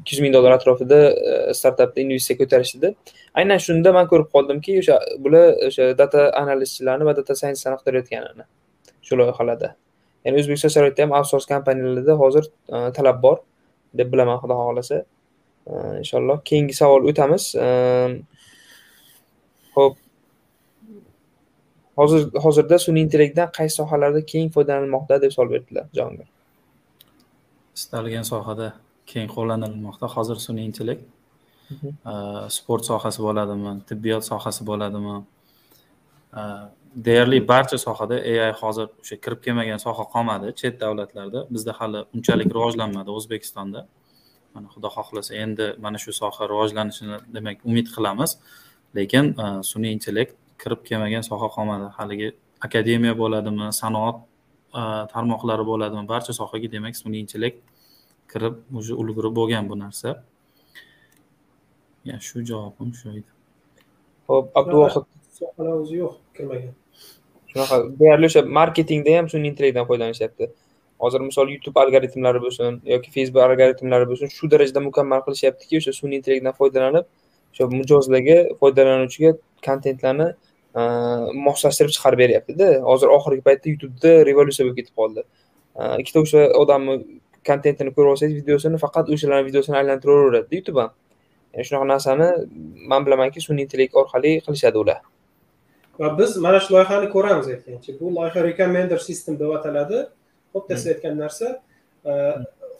Speaker 1: ikki yuz ming dollar atrofida startapni startapda investitsiya ko'tarishdi. Aynan shunda man ko'rib qoldimki o'sha bular o'sha data analistchilarni va data sayensistlarni qidirayotganini shu loyihalarda. Ya'ni o'zbekiston sharoitida ham outsource kompaniyalarda hozir e, talab bor deb bilaman xudo xohlasa. E, inshaalloh keyingi savol o'tamiz. E, ho'p. Hozir hozirda sun'iy intellektdan qaysi sohalarda keng foydalanilmoqda deb savol berdilar jahongir
Speaker 3: istalgan sohada keng qo'llanilmoqda. Hozir sun'iy intellekt sport sohasi bo'ladimi tibbiyot sohasi bo'ladimi? Deyarli barcha sohada ai hozir o'sha kirib kelmagan soha qolmadi. Chet davlatlarda bizda hali unchalik rivojlanmadi o'zbekistonda. Mana xudo xohlasa endi mana shu soha rivojlanishini demak umid qilamiz. Lekin sun'iy intellekt kirib kelmagan soha qolmadi. Haligi akademiya bo'ladimi sanoat tarmoqlari bo'ladimi barcha sohaga demak sun'iy intellekt kirib уже ulgurib bo'lgan bu narsa. Ya shu javobim shu edi.
Speaker 1: Ho'p abduvohid.
Speaker 2: O'zi yo'q kirmagan.
Speaker 1: Shunaqa deyarli o'sha marketingda ham sun'iy intellektdan foydalanishyapti. Hozir misol youtube algoritmlari bo'lsin yoki facebook algoritmlari bo'lsin shu darajada mukammal qilishyaptiki o'sha sun'iy intellektdan foydalanib o'sha mijozlarga foydalanuvchiga kontentlarni moslashtirib chiqarib beryaptida. Hozir oxirgi paytda youtubeda revolyutsiya bo'lib ketib qoldi. Ikkita o'sha odamni kontentini ko'rib olsangiz videosini faqat o'shalarni videosini aylantiraveradida youtube ham yani shunaqa narsani man bilamanki sun'iy intellekt orqali qilishadi ular.
Speaker 2: Va biz mana shu loyihani ko'ramiz aytgancha. Bu loyiha recommender system deb ataladi. Xuddi siz aytgan narsa e,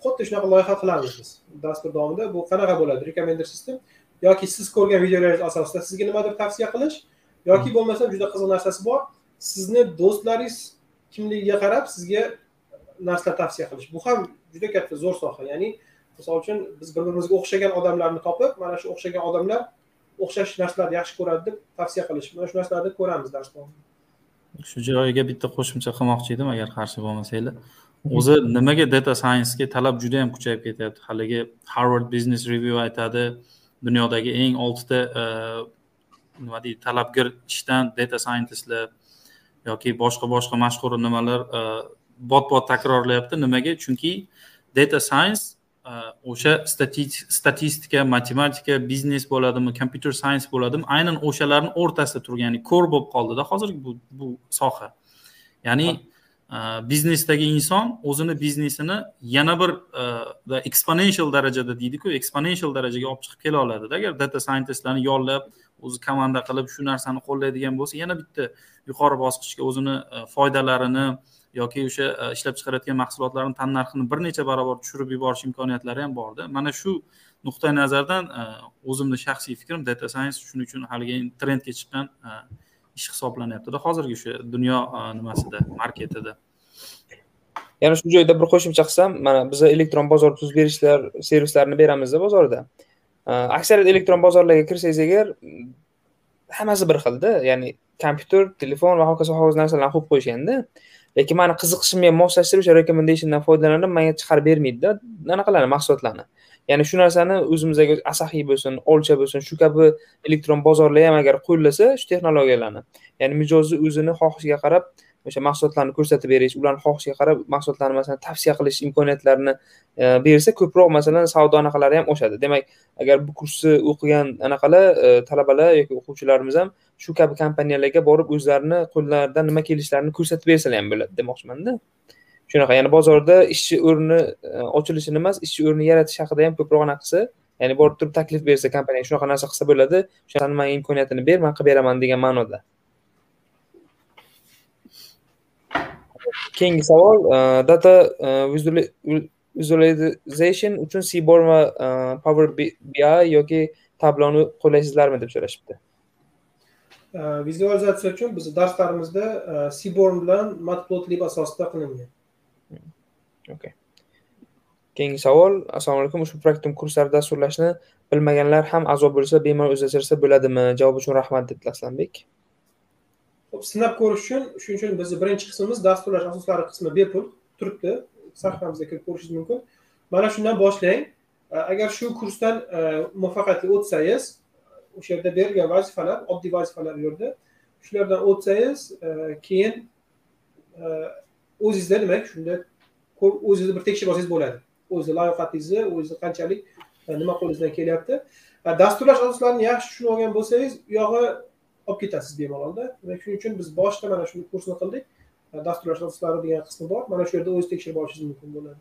Speaker 2: xuddi shunaqa loyiha qilamiz biz dastur davomida. Bu qanaqa bo'ladi? Recommender system yoki siz ko'rgan videolaringiz asosida sizga nimadir tavsiya qilish yoki bo'lmasam juda qiziq narsasi bor. Sizni do'stlaringiz kimligiga qarab sizga narsalar tavsiya qilish. Bu ham juda katta zo'r soha. Ya'ni misol uchun biz bir birimizga o'xshagan odamlarni topib mana shu o'xshagan odamlar o'xshash narsalarni yaxshi ko'radi deb tavsiya qilish. Mana shu narsalarni ko'ramiz dars davomida
Speaker 3: shu joyiga bitta qo'shimcha qilmoqchi edim agar qarshi bo'lmasanglar. O'zi nimaga data sciencega talab juda yam kuchayib ketyapti? Haligi harvard business review aytadi dunyodagi eng oltita e, nima deydi talabgir ishdan data scientistlar yoki boshqa boshqa mashhur nimalar e, bot bot takrorlayapti. Nimaga? Chunki data science o'sha statistika matematika biznes bo'ladimi kompyuter sayens bo'ladimi aynan o'shalarni o'rtasida turgan ya'ni ko'r bo'lib qoldida hozirgi bu bu soha. Ya'ni biznesdagi inson o'zini biznesini yana bir exponential darajada deydiku exponential darajaga olib chiqib kela oladida agar data scientistlarni yollab o'zi komanda qilib shu narsani qo'llaydigan bo'lsa yana bitta yuqori bosqichga o'zini foydalarini yoki o'sha e, ishlab chiqarayotgan mahsulotlarni tannarxini bir necha barobar tushirib yuborish imkoniyatlari ham borda. Mana shu nuqtai nazardan e, o'zimni shaxsiy fikrim data science shuning uchun haligi trendga chiqqan e, ish hisoblanyaptida hozirgi o'sha dunyo nimasida marketida.
Speaker 1: Yana shu joyda bir qo'shimcha qilsam mana biz elektron bozor tuzib berishlar servislarini beramizda bozorda. Aksariyat elektron bozorlarga kirsangiz agar hammasi bir xilda ya'ni kompyuter telefon va hokazo hokazo narsalarni qo'yib qo'yishganda lekin mani qiziqishimga moslashtirib o'sha rekomendationdan foydalanib menga chiqarib bermaydida. Anaqalarni mahsulotlarni. Ya'ni shu narsani o'zimizdagi asaxiy bo'lsin olcha bo'lsin shu kabi elektron bozorlar ham agar qo'llasa shu texnologiyalarni. Ya'ni mijozni o'zini xohishiga qarab o'sha mahsulotlarni ko'rsatib berish ularni xohishiga qarab mahsulotlarni masalan tavsiya qilish imkoniyatlarini e, bersa ko'proq masalan savdo anaqalari ham oshadi. Demak agar bu kursni o'qigan anaqalar e, talabalar yoki o'quvchilarimiz ham shu kabi kompaniyalarga borib o'zlarini qo'llaridan nima kelishlarini ko'rsatib bersalar ham bo'ladi demoqchimanda. Shunaqa ya'ni bozorda ishchi o'rni e, ochilishini emas ishchi o'rni yaratish haqida ham ko'proq anaqa qilsa ya'ni borib turib taklif bersa kompaniya shunaqa narsa qilsa bo'ladi o'sha manga imkoniyatini ber man qilib beraman degan ma'noda. Keyingi savol uh, data uh, visualization uchun seaborn va uh, power bi yoki tabloni qo'llaysizlarmi deb so'rashibdi.
Speaker 2: Vizualizatsiya uchun bizni darslarimizda seaborn bilan matplotlib asosida qilingan.
Speaker 1: Okay. Keyingi savol assalomu alaykum ushbu praktikum kurslari dasturlashni bilmaganlar ham a'zo bo'lsa bemalol o'zlashtirsa bo'ladimi? Javob uchun rahmat debdi aslanbek
Speaker 2: Xo'p, sinab ko'rish uchun shuning uchun bizni birinchi qismimiz dasturlash asoslari qismi bepul turibdi. Sahifamizga kirib ko'rishingiz mumkin. Mana shundan boshlang. E, agar shu kursdan e, muvaffaqiyatli o'tsangiz o'sha yerda berilgan vazifalar oddiy vazifalar bu yerda shulardan o'tsangiz e, keyin o'zingizda demak shunda o'zingizni bir tekshirib olsangiz bo'ladi. O'zizni layoqatingizni o'zizni qanchalik nima qo'lingizdan kelyapti. Dasturlash asoslarini yaxshi tushunib olgan bo'lsangiz u yog'i olib ketasiz bemalolda. Demak shuning uchun biz boshida mana shu kursni qildik. Dasturlash asoslari degan qismi bor. Mana shu yerda o'zingiz tekshirib olishingiz mumkin bo'ladi.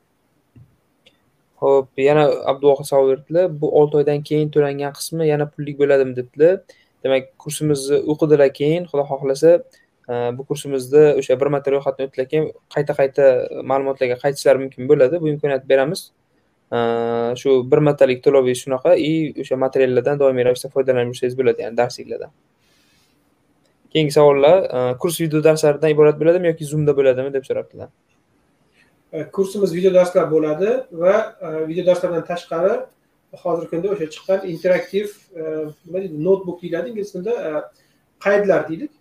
Speaker 1: Ho'p yana abduvohid savol berdilar bu olti oydan keyin to'langan qismi yana pullik bo'ladimi debdilar. Demak kursimizni o'qidilar keyin xudo xohlasa e, bu kursimizni o'sha bir marta ro'yxatdan o'tdilar keyin qayta qayta ma'lumotlarga qaytishlari mumkin bo'ladi. Bu imkoniyatni beramiz. E, shu bir martalik to'lovingiz shunaqa и o'sha materiallardan doimiy ravishda foydalanib yursangiz bo'ladi ya'ni darsliklardan. Keyingi savollar e, kurs video darslaridan iborat bo'ladimi yoki zoomda bo'ladimi deb so'rabdilar e,
Speaker 2: kursimiz video darslar bo'ladi va e, video darslardan tashqari hozirgi kunda o'sha chiqqan interaktiv nima deydi notebook deyiladi ingliz tilida qaydlar deylik.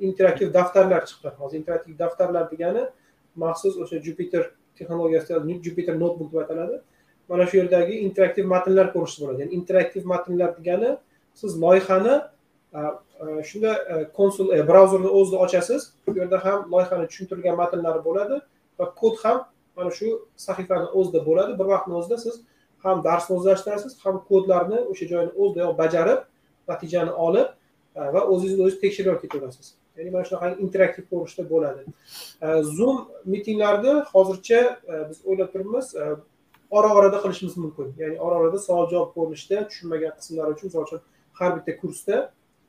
Speaker 2: Interaktiv daftarlar chiqqan hozir interaktiv daftarlar degani maxsus o'sha jupiter texnologiyasida jupiter notebook deb ataladi. Mana shu yerdagi interaktiv matnlar ko'rishni bo'ladi. Ya'ni interaktiv matnlar degani siz loyihani Э, э, shunda э, konsul e, brauzerni o'zida ochasiz. Bu yerda ham loyihani tushuntirilgan matnlari bo'ladi va kod ham mana shu sahifani o'zida bo'ladi. Bir vaqtni o'zida siz ham darsni o'zlashtirasiz ham kodlarni o'sha joyini o'zidayoq bajarib natijani olib e, va o'zingizni o'zingiz tekshirib olib ketaverasiz. Ya'ni mana shunaqa interaktiv ko'rinishda bo'ladi. E, Zoom mitinglarni hozircha e, biz o'ylab turibmiz ora orada qilishimiz mumkin. Ya'ni ora orada savol javob ko'rinishda tushunmagan qismlar uchun misol uchun har bitta kursda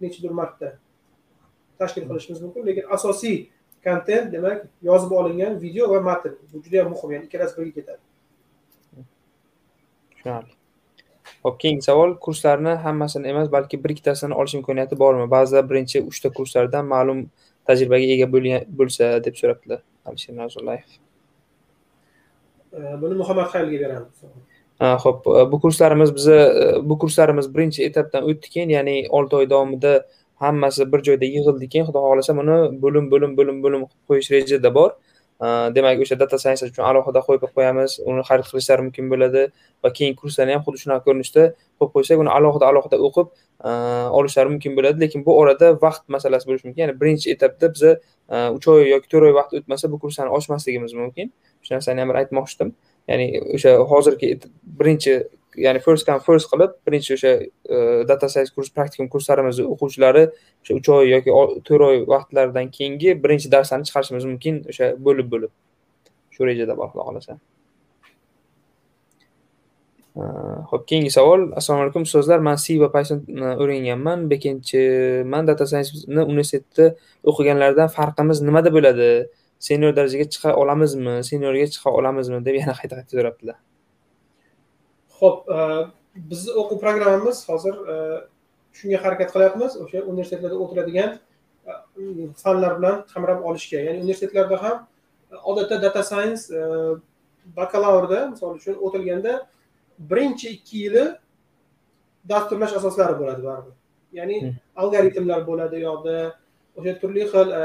Speaker 2: nechadir marta tashkil qilishimiz mumkin. Lekin asosiy kontent demak yozib olingan video va matn bu juda yam muhim ya'ni ikkalasi birga ketadi.
Speaker 1: Tushunarli. Ho'p keyingi savol. Kurslarni hammasini emas balki bir ikkitasini olish imkoniyati bormi? Ba'zida birinchi uchta kurslardan ma'lum tajribaga ega bo'lsa deb so'rabdilar alisher nazullayev
Speaker 2: buni muhammad xaylga beramiz
Speaker 1: ho'p e, bu kurslarimiz bizni e, bu kurslarimiz birinchi etapdan o'tdi keyin ya'ni olti oy davomida hammasi bir joyda yig'ildi keyin xudo xohlasa buni bo'lim bo'lim bo'lim bo'lim qilib qo'yish rejada bor. Demak o'sha data science uchun alohida qo'yib qo'yamiz. Uni xarid qilishlari mumkin bo'ladi va keyin kurslarni ham xuddi shunaqa ko'rinishda qo'yib qo'ysak uni alohida alohida o'qib olishlari mumkin bo'ladi. Lekin bu orada vaqt masalasi bo'lishi mumkin. Ya'ni birinchi etapda biza uch oy yoki to'rt oy vaqt o'tmasa bu kurslarni ochmasligimiz mumkin. Shu narsani ham bir aytmoqchidim. Ya'ni o'sha hozirgi birinchi ya'ni first come first qilib birinchi o'sha e, data science kurs praktikum kurslarimizni o'quvchilari o'sha uch oy yoki to'rt oy vaqtlaridan keyingi birinchi darslarni chiqarishimiz mumkin o'sha bo'lib bo'lib. Shu rejada bor xudo xohlasa e, ho'p keyingi savol. Assalomu alaykum. Ustozlar man c va python o'rganganman. Bekendchiman data scienceni universitetda o'qiganlardan farqimiz nimada bo'ladi? Senior darajaga chiqa olamizmi? Seniorga chiqa olamizmi? deb yana qayta qayta so'rabdilar.
Speaker 2: Ho'p e, bizni o'quv programmamiz hozir e, shunga harakat qilyapmiz. O'sha universitetlarda o'tiladigan e, fanlar bilan qamrab olishga. Ya'ni universitetlarda ham odatda data science bakalavrda misol uchun o'tilganda birinchi ikki yili dasturlash asoslari bo'ladi baribir. Ya'ni hmm. algoritmlar bo'ladi u yoqda o'sha turli xil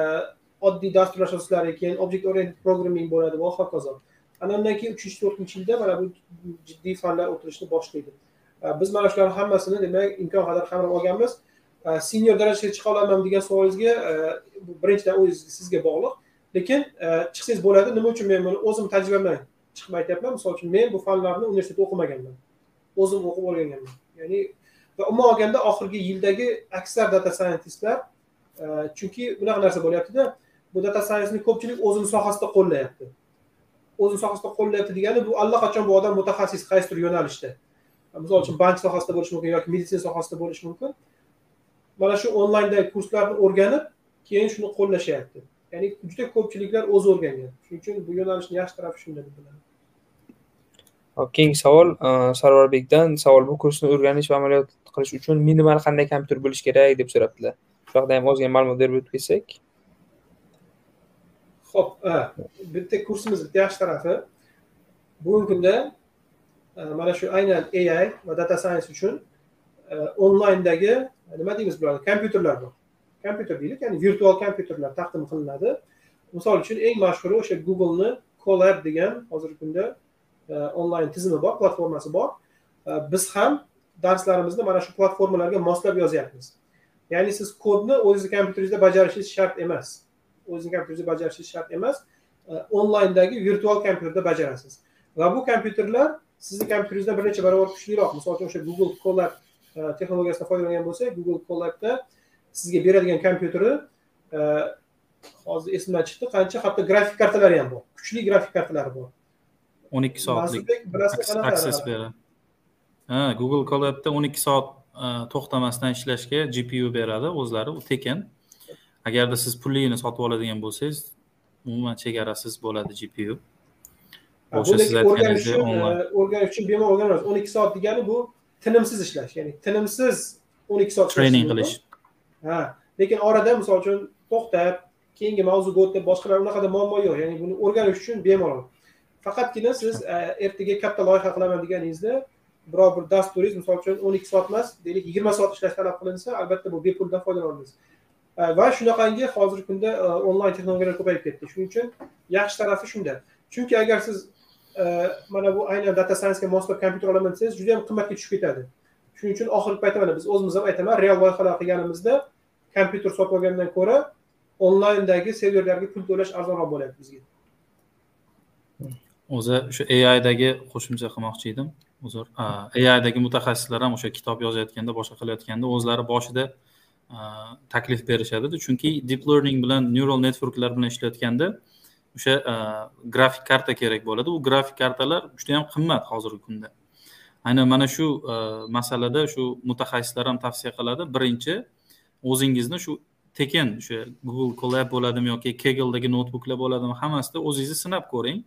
Speaker 2: oddiy dastur asoslari keyin object oriented programming bo'ladi va hokazo ana undan keyin uchinchi to'rtinchi yilda mana bu jiddiy fanlar o'tilishni boshlaydi. Biz mana shularni hammasini demak imkon qadar qamrab olganmiz. Senior darajaga chiqa olaman degan savolingizga birinchidan o'zingizga sizga bog'liq. Lekin chiqsangiz bo'ladi. Nima uchun men buni o'zim tajribamdan chiqib aytyapman? Misol uchun men bu fanlarni universitetda o'qimaganman. O'zim o'qib o'rganganman ya'ni va umuman olganda oxirgi yildagi aksar data scientistlar chunki bunaqa narsa bo'lyaptida bu data scienceni ko'pchilik o'zini sohasida qo'llayapti. O'zini sohasida qo'llayapti degani bu allaqachon bu odam mutaxassis qaysidir yo'nalishda? Misol uchun bank sohasida bo'lishi mumkin yoki meditsina sohasida bo'lishi mumkin. Mana shu onlayndagi kurslarni o'rganib keyin shuni qo'llashyapti ya'ni juda ko'pchiliklar o'zi o'rgangan. Shuning uchun bu yo'nalishni yaxshi tarafi shunda deb bilaman.
Speaker 1: Hop keyingi savol uh, sarvarbekdan savol bu kursni o'rganish va amaliyot qilish uchun minimal qanday kompyuter bo'lishi kerak deb so'rabdilar. Shu haqida ham ozgina ma'lumot berib o'tib ketsak.
Speaker 2: Ho'p bitta kursimiz bitta yaxshi tarafi. Bugungi kunda mana shu aynan ai va data science uchun onlayndagi nima deymiz bularni? Kompyuterlar bor. Kompyuter deylik ya'ni virtual kompyuterlar taqdim qilinadi. Misol uchun eng mashhuri o'sha googleni colab degan hozirgi kunda onlayn tizimi bor platformasi bor. Biz ham darslarimizni mana shu platformalarga moslab yozyapmiz. Ya'ni siz kodni o'zingizni kompyuteringizda bajarishingiz shart emas. O'zizni kompyuteringizda bajarishingiz shart emas. Onlayndagi virtual kompyuterda bajarasiz. Va bu kompyuterlar sizni kompyuteringizdan bir necha barobar kuchliroq misol uchun o'sha google colab texnologiyasidan foydalangan bo'lsak google colabda sizga beradigan kompyuteri hozir esimdan chiqdi qancha hatto grafik kartalari ham bor kuchli grafik kartalari bor.
Speaker 3: o'n ikki soatlik akses beradi ha google colabda o'n ikki soat to'xtamasdan ishlashga gpu beradi o'zlari u tekin agarda siz pulligini sotib oladigan bo'lsangiz umuman chegarasiz bo'ladi gpu
Speaker 2: o'sha siz aytganingizdek o'rganish uchun bemalol o'rganamiz o'n ikki soat degani bu tinimsiz ishlash ya'ni tinimsiz o'n ikki soat
Speaker 3: trening qilish.
Speaker 2: Ha lekin orada misol uchun to'xtab keyingi mavzuga o'tib boshqalar unaqada muammo yo'q. Ya'ni buni o'rganish uchun bemalol faqatgina siz ertaga katta loyiha qilaman deganingizda biror bir dasturingiz misol uchun o'n ikki soat emas deylik yigirma soat ishlash talab qilinsa albatta bu bepuldan foydalana olmaysiz va shunaqangi hozirgi kunda e, onlayn texnologiyalar ko'payib ketdi. Shuning uchun yaxshi tarafi shunda chunki agar siz e, mana bu aynan data sciencega moslab kompyuter olaman desangiz juda yam qimmatga tushib ketadi. Shuning uchun oxirgi paytda mana biz o'zimiz ham aytaman real loyihalar qilganimizda kompyuter sotib olgandan ko'ra onlayndagi serverlarga pul to'lash arzonroq bo'lyapti bizga.
Speaker 3: O'zi o'sha aidagi qo'shimcha qilmoqchi edim. Uzr aidagi mutaxassislar ham o'sha kitob yozayotganda boshqa qilayotganda o'zlari boshida taklif berishadi chunki deep learning bilan neural networklar bilan ishlayotganda o'sha grafik karta kerak bo'ladi. U grafik kartalar juda yam qimmat hozirgi kunda. Aynan mana shu masalada shu mutaxassislar ham tavsiya qiladi. Birinchi o'zingizni shu tekin o'sha google colab bo'ladimi yoki kegldagi noutbuklar bo'ladimi hammasida o'zingizni sinab ko'ring.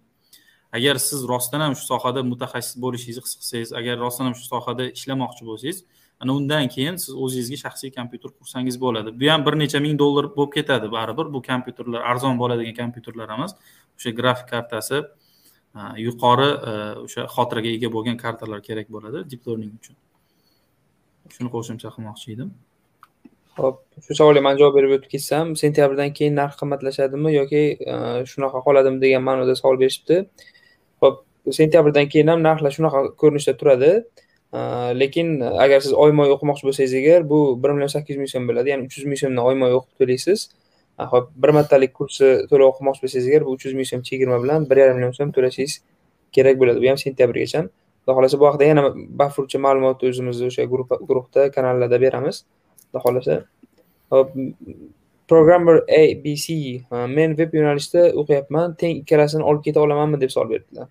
Speaker 3: Agar siz rostdan ham shu sohada mutaxassis bo'lishingizni his qilsangiz agar rostdan ham shu sohada ishlamoqchi bo'lsangiz ana undan keyin siz o'zingizga shaxsiy kompyuter qursangiz bo'ladi. Bu ham bir necha ming dollar bo'lib ketadi baribir. Bu kompyuterlar arzon bo'ladigan kompyuterlar emas. O'sha grafik kartasi yuqori e, o'sha xotiraga ega bo'lgan kartalar kerak bo'ladi deep learning uchun. Shuni qo'shimcha qilmoqchi edim.
Speaker 1: Ho'p shu savolga man javob berib o'tib ketsam sentyabrdan keyin narx qimmatlashadimi yoki e, shunaqa qoladimi degan ma'noda savol berishibdi. Ho'p sentyabrdan keyin ham narxlar shunaqa ko'rinishda turadi. Э, lekin э, agar siz oyma oy o'qimoqchi bo'lsangiz agar bu bir million sakkiz yuz ming so'm bo'ladi ya'ni uch yuz ming so'mdan oyma oy o'qib to'laysiz hop bir martalik kursni to'lov o'qimoqchi bo'lsangiz agar bu uch yuz ming so'm chegirma bilan bir yarim million so'm to'lashingiz kerak bo'ladi. Bu ham sentyabrgacha xudo xohlasa bu haqida yana bafurcha ma'lumot o'zimizni o'sha guruhda kanallarda beramiz. Xudo xohlasa hop programmer abc men veb yo'nalishda o'qiyapman teng ikkalasini olib keta olamanmi deb savol beribdilar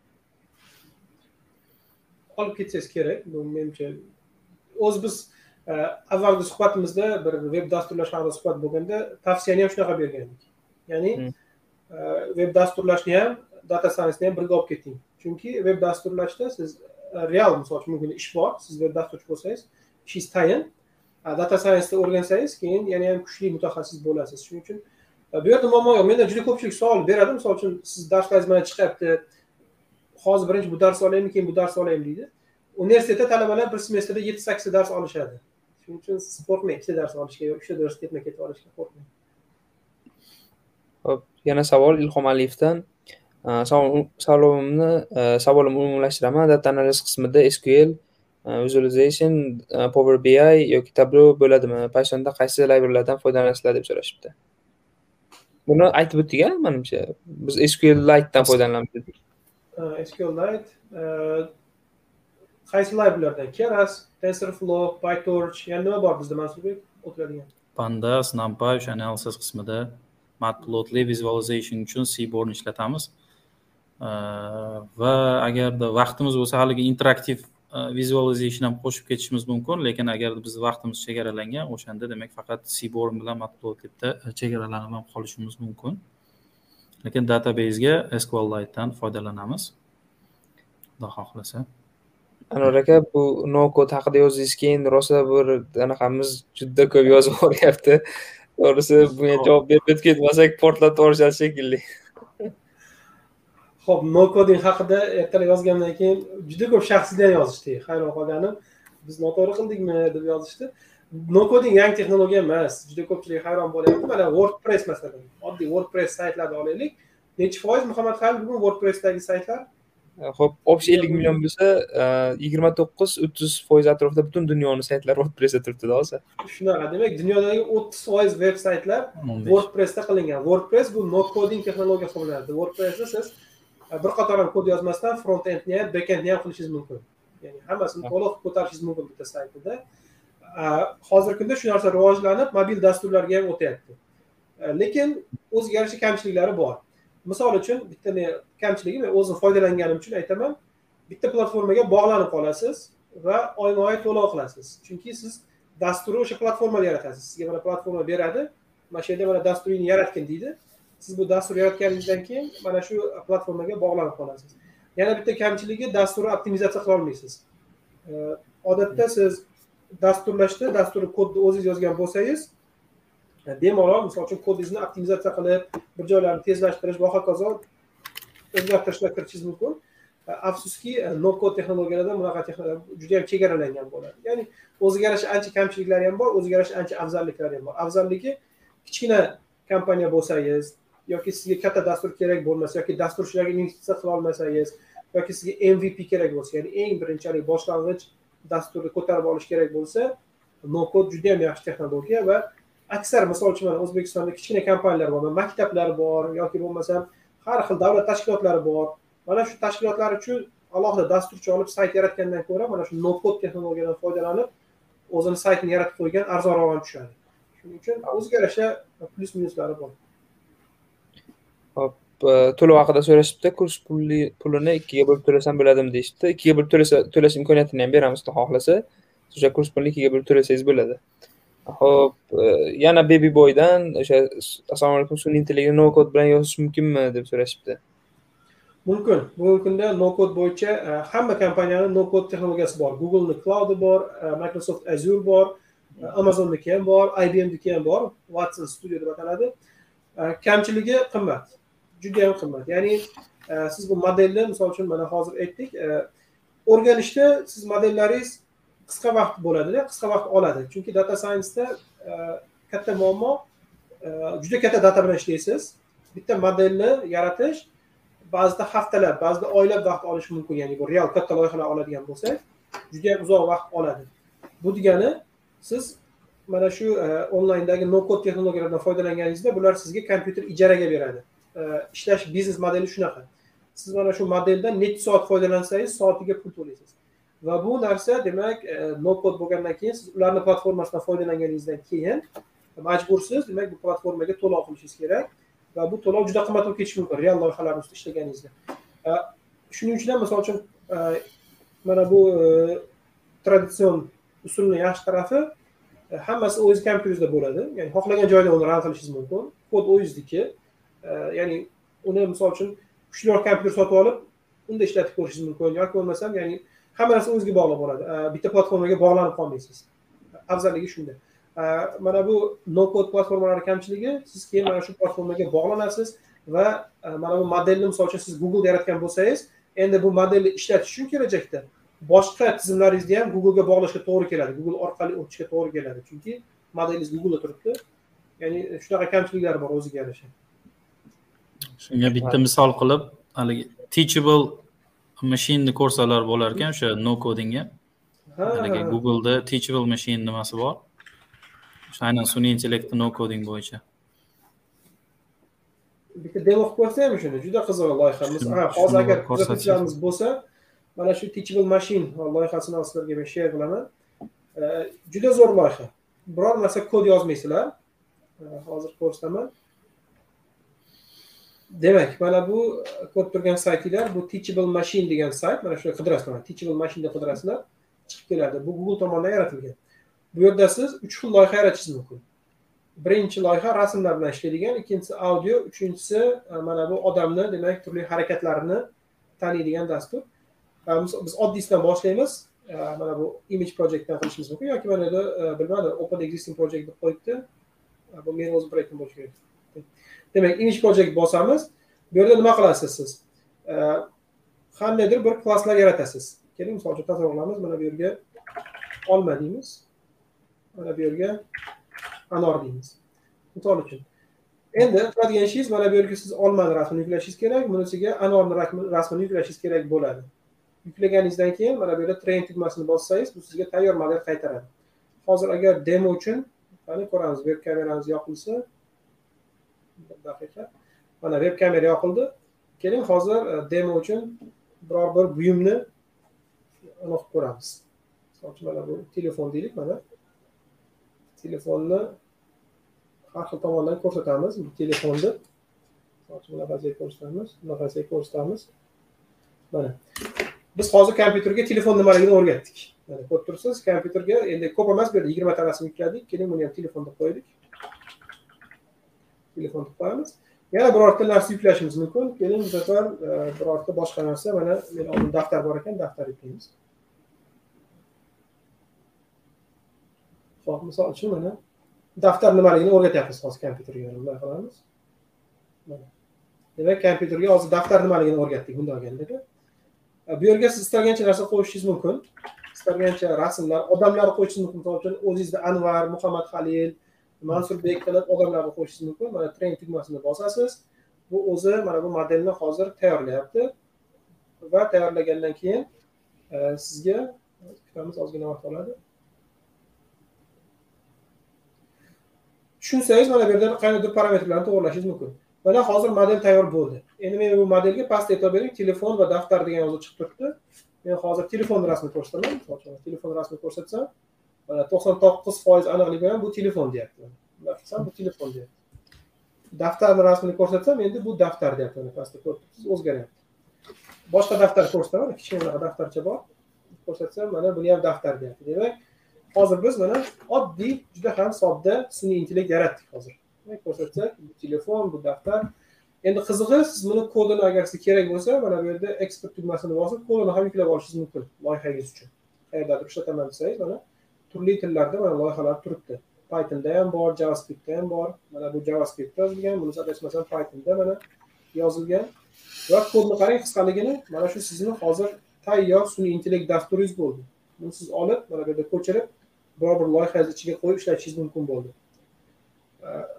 Speaker 2: olib ketsangiz kerak. Bu menimcha o'zi biz e, avvalgi suhbatimizda bir veb dasturlash haqida suhbat bo'lganda tavsiyani ham shunaqa bergandik. Ya'ni hmm. e, veb dasturlashni ham data scienceni ham birga olib keting chunki veb dasturlashda siz e, real misol uchun mumkin ish bor. Siz veb dasturchi bo'lsangiz ishingiz tayin data scienceda o'rgansangiz keyin yana ham kuchli mutaxassis bo'lasiz. Shuning uchun bu yerda muammo yo'q. Mendan juda ko'pchilik savol beradi. Misol uchun siz darslaringiz mana chiqyapti hozir birinchi bu darsni olaymi keyin bu darsni olaymi deydi. Universitetda talabalar bir semestrda yetti sakkizta dars olishadi. Shuning uchun siz qo'rqmang ikkita dars olishga yo uchta dars ketma ket olishga qo'rqmang
Speaker 1: hop yana savol ilhom aliyevdan. Savolimni savolimni umumlashtiraman data analiz qismida sql visualization power bi yoki tableau bo'ladimi? Pythonda qaysi librlardan foydalanasizlar deb so'rashibdi. Buni aytib o'tdik a manimcha. Biz sql litedan foydalanamiz dedik.
Speaker 2: Э, SQLite э, qaysi librarilardan keras tensorflow pytorch yana nima bor bizda mansurbek o'tiladigan?
Speaker 3: Pandas numpy o'sha analysis qismida matplotli vizualization uchun seaborn ishlatamiz. Va agarda vaqtimiz bo'lsa haligi interaktiv e, vizualization ham qo'shib ketishimiz mumkin lekin agar bizni vaqtimiz chegaralangan o'shanda demak faqat seaborn bilan matplotlibda chegaralanib ham qolishimiz mumkin. Lekin databasega sqlitedan foydalanamiz. Xudo xohlasa.
Speaker 1: Anvar aka bu no kod haqida yozdingiz keyin rosa bir anaqamiz juda ko'p yozib *laughs* boryapti. To'g'risi bunga javob berib ketmasak portlatib yuborishadi shekilli.
Speaker 2: Ho'p no coding haqida ertalab yozgandan keyin juda ko'p shaxsiylar yozishdi. Hayron qolganim biz noto'g'ri qildikmi deb yozishdi no coding yangi texnologiya emas. Juda ko'pchilik hayron bo'lyapti. Mana wordpress masalan. Oddiy wordpress saytlarni olaylik. Nechi foiz muhammad halil bugun wordpressdagi saytlar?
Speaker 1: Ho'p общий ellik million bo'lsa yigirma to'qqiz o'ttiz foiz atrofida butun dunyoni saytlari *laughs* wordpressda turibdida hozir.
Speaker 2: Shunaqa demak dunyodagi o'ttiz foiz veb saytlar wordpressda qilingan. Wordpress bu no coding texnologiya hisoblanadi. Wordpressda siz bir qator ham kod yozmasdan front endni ham back endni ham qilishingiz mumkin. Ya'ni hammasini to'liq ko'tarishingiz mumkin bitta saytida Э, hozirgi kunda shu narsa rivojlanib mobil dasturlarga ham o'tyapti. Э, lekin o'ziga yarasha kamchiliklari bor. Misol uchun bitta men kamchiligi men o'zim foydalanganim uchun aytaman bitta platformaga bog'lanib qolasiz va oyma oy to'lov qilasiz. Chunki siz dasturni o'sha platformada yaratasiz. Sizga mana platforma beradi mana shu yerda mana dasturingni yaratgin deydi. Siz bu dastur yaratganingizdan keyin mana shu platformaga bog'lanib qolasiz. Yana bitta kamchiligi dasturni optimizatsiya qilolmaysiz. Э, odatda siz dasturlashda dasturni kodni o'zingiz yozgan bo'lsangiz e, bemalol misol uchun kodingizni optimizatsiya qilib bir joylarni tezlashtirish va hokazo o'zgartirishlar kiritishingiz mumkin. E, afsuski e, no kod texnologiyalarda bunaqa juda yam chegaralangan bo'ladi. Ya'ni o'ziga yarasha ancha kamchiliklari ham bor o'ziga yarasha ancha afzalliklari ham bor. Afzalligi kichkina kompaniya bo'lsangiz yoki sizga katta dastur kerak bo'lmasa yoki dasturchilarga investitsiya qilolmasangiz yoki sizga mvp kerak bo'lsa ya'ni eng birinchalik boshlang'ich dasturni ko'tarib olish kerak bo'lsa no kod juda yam yaxshi texnologiya va aksar misol uchun mana o'zbekistonda kichkina kompaniyalar bor maktablar bor yoki bo'lmasam har xil davlat tashkilotlari bor. Mana shu tashkilotlar uchun alohida dasturchi olib sayt yaratgandan ko'ra mana shu no kod texnologiyadan foydalanib o'zini saytini yaratib qo'ygan arzonroq ham tushadi. Shuning uchun o'ziga yarasha plyus minuslari bor.
Speaker 1: To'lov haqida so'rashibdi. Kurs puli pulini ikkiga bo'lib to'lasam bo'ladimi deyishibdi. Ikkiga bo'lib to'lasa to'lash imkoniyatini ham beramiz xudo xohlasa. O'sha kurs pulini ikkiga bo'lib to'lasangiz bo'ladi. Ho'p e, yana baby boydan o'sha assalomu alaykum sun'iy intellektni no kod bilan yozish mumkinmi deb so'rashibdi.
Speaker 2: Mumkin bugungi kunda no kod bo'yicha e, hamma kompaniyani no kod texnologiyasi bor. Googleni cloudi bor e, microsoft azure bor amazonniki ham bor ibmniki ham bor watson studio deb ataladi. Kamchiligi qimmat. Juda yam qimmat. Ya'ni e, siz bu modelni misol uchun mana hozir aytdik e, o'rganishda siz modellaringiz qisqa vaqt bo'ladida qisqa vaqt oladi. Chunki data scienceda e, katta muammo juda katta data bilan ishlaysiz. Bitta modelni yaratish ba'zida haftalab ba'zida oylab vaqt olishi mumkin. Ya'ni bu real katta loyihalar oladigan bo'lsak juda yam uzoq vaqt oladi. Bu degani siz mana shu onlayndagi no kod texnologiyalardan foydalanganingizda bular sizga kompyuter ijaraga beradi. Ishlash biznes modeli shunaqa. Siz mana shu modeldan necha soat foydalansangiz soatiga pul to'laysiz. Va bu narsa demak e, no kod bo'lgandan keyin siz ularni platformasidan foydalanganingizdan keyin majbursiz. Demak bu platformaga to'lov qilishingiz kerak va bu to'lov juda qimmat bo'lib ketishi mumkin real loyihalar ustida ishlaganingizda. Shuning uchun ham misol uchun e, mana bu e, traditsion usulni yaxshi tarafi hammasi o'ziz kompyuteringizda bo'ladi. Ya'ni xohlagan joyda uni ran qilishingiz mumkin. Kod o'zingizniki ya'ni uni misol uchun kuchliroq kompyuter sotib olib unda ishlatib ko'rishingiz mumkin. Yoki bo'lmasam ya'ni hamma narsa o'zizga bog'liq bo'ladi bitta platformaga bog'lanib qolmaysiz. Afzalligi shunda. Mana bu no kod platformalari kamchiligi siz keyin mana shu platformaga bog'lanasiz va e, mana bu modelni misol uchun siz googleda yaratgan bo'lsangiz endi bu modelni ishlatish uchun kelajakda boshqa tizimlaringizni ham googlega bog'lashga to'g'ri keladi. Google orqali o'tishga to'g'ri keladi. Chunki modelingiz googleda turibdi. Ya'ni shunaqa kamchiliklari bor o'ziga yarasha.
Speaker 3: Shunga bitta misol qilib haligi teachable mashineni ko'rsalar bo'lar ekan o'sha no codingga. Haligi googleda teachable machine nimasi bor? O'sha aynan sun'iy intellektni no coding bo'yicha.
Speaker 2: Bitta demo qilib ko'rsaymi shuni juda qiziq loyihamiz hozir agar kuzatuvchilarimiz bo'lsa mana shu teachable machine loyihasini sizlarga men share qilaman. Juda zo'r loyiha. Biror narsa kod yozmaysizlar. Hozir ko'rsataman demak mana bu ko'rib turgan saytinglar bu teachable machine degan sayt mana shu qidirasizlar teachable machine deb qidirasizlar chiqib keladi. Bu google tomonidan yaratilgan. Bu yerda siz uch xil loyiha yaratishingiz mumkin. Birinchi loyiha rasmlar bilan ishlaydigan ikkinchisi audio uchinchisi e, mana bu odamni demak turli harakatlarini taniydigan dastur. E, biz oddiysidan boshlaymiz. E, mana bu image projectdan qilishimiz mumkin yoki mana bu bilmadim open existing project deb qo'yibdi. Bu men o'zim proyektim bo'lishi kerak demak image project bosamiz bu yerda nima qilasiz siz? Qandaydir bir klasslar yaratasiz. Keling misol uchun tasavvur qilamiz mana bu yerga olma deymiz. Mana bu yerga anor deymiz. Misol uchun endi qiladigan ishingiz mana bu yerga siz olmani rasmini yuklashingiz kerak bunisiga anorni rasmini yuklashingiz kerak bo'ladi. Yuklaganingizdan keyin mana bu yerda train tugmasini bossangiz bu sizga tayyor model qaytaradi. Hozir agar demo uchun qani ko'ramiz veb kameramiz yoqilsa daqiqa. Mana veb kamera yoqildi. Keling hozir e, demo uchun biror bir buyumni anaqa qilib ko'ramiz. Misol uchun mana bu telefon deylik mana. Telefonni har xil tomondan ko'rsatamiz. Bu telefonni misol uchun bunaqasiga ko'rsatamiz. Bunaqasiga ko'rsatamiz. Mana. Biz hozir kompyuterga telefon nimaligini o'rgatdik. Mana ko'rib turibsiz kompyuterga endi ko'p emas bu yerda yigirmata rasm yukladik keling buni ham telefon deb qo'ydik telefon topamiz qo'yamiz yana birorta narsa yuklashimiz mumkin. Keling bu safar e, birorta boshqa narsa. Mana men oldimda daftar bor ekan daftar yuklaymiz ho'p misol uchun mana daftar nimaligini o'rgatyapmiz hozir kompyuterga bunday qilamiz. Demak kompyuterga hozir daftar nimaligini o'rgatdik bunday olganda e, bu yerga siz istagancha narsa qo'yishingiz mumkin. Istagancha rasmlar odamlarni qo'yishingiz mumkin. Misol uchun o'zingizni anvar muhammad halil mansurbek qilib odamlarni qo'shishingiz mumkin. Mana train tugmasini bosasiz. Bu o'zi mana bu modelni hozir tayyorlayapti. Va tayyorlagandan keyin e, sizga kutamiz ozgina vaqt oladi. Tushunsangiz mana bu yerda qandaydir parametrlarni to'g'irlashingiz mumkin. Mana hozir model tayyor bo'ldi. Endi men bu modelga past e'tibor bering. Telefon va daftar degan yozuv chiqib turibdi. Men hozir telefon rasmini ko'rsataman. Telefon rasmini ko'rsatsam mana to'qson to'qqiz foiz aniqligi bilan bu telefon deyapti bunday qilsam bu telefon deyapti daftarni rasmini ko'rsatsam endi bu daftar deyapti mana pastda ko'rib turibsiz o'zgaryapti boshqa daftar ko'rsataman kichkina daftarcha bor ko'rsatsam mana buni ham daftar deyapti demak hozir biz mana oddiy juda ham sodda sun'iy intellekt yaratdik hozir ko'rsatsak bu telefon bu daftar endi qizig'i siz buni kodini agar sizga kerak bo'lsa mana bu yerda eksport tugmasini bosib kodini ham yuklab olishingiz mumkin loyihangiz uchun qayerdadir ishlataman desangiz mana turli tillarda mana loyihalar turibdi. Pythonda ham bor javascriptda ham bor. Mana bu javascriptda yozilgan bunisi adashmasam pythonda mana yozilgan. Va kodni qarang qisqaligini mana shu sizni hozir tayyor sun'iy intellekt dasturingiz bo'ldi. Buni siz olib mana bu yerda ko'chirib biror bir loyihangizni ichiga qo'yib ishlatishingiz mumkin bo'ldi.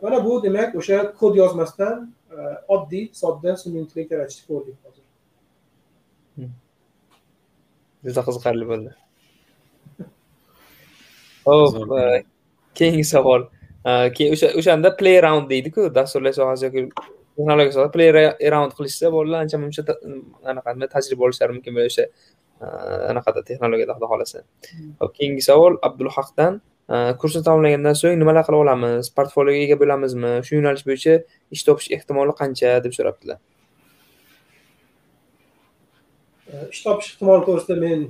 Speaker 2: Mana bu demak o'sha kod yozmasdan e, oddiy sodda sun'iy intellekt yaratishni ko'rdik hozir.
Speaker 1: Hmm. Juda qiziqarli bo'ldi. Ho'p e, keyingi savol e, keyin o'sha o'shanda play around deydiku dasturlash sohasi yoki texnologiya sohasida play around qilishsa bolalar ancha muncha anaqa tajriba olishlari mumkin bo'ladi o'sha anaqada texnologiyada xudo xohlasa hmm. hop keyingi savol abdulhaqdan kursni tamomlagandan so'ng nimalar qila olamiz? Portfolioga ega bo'lamizmi? Shu yo'nalish bo'yicha ish topish ehtimoli qancha? deb so'rabdilar.
Speaker 2: Ish topish ehtimoli to'g'risida men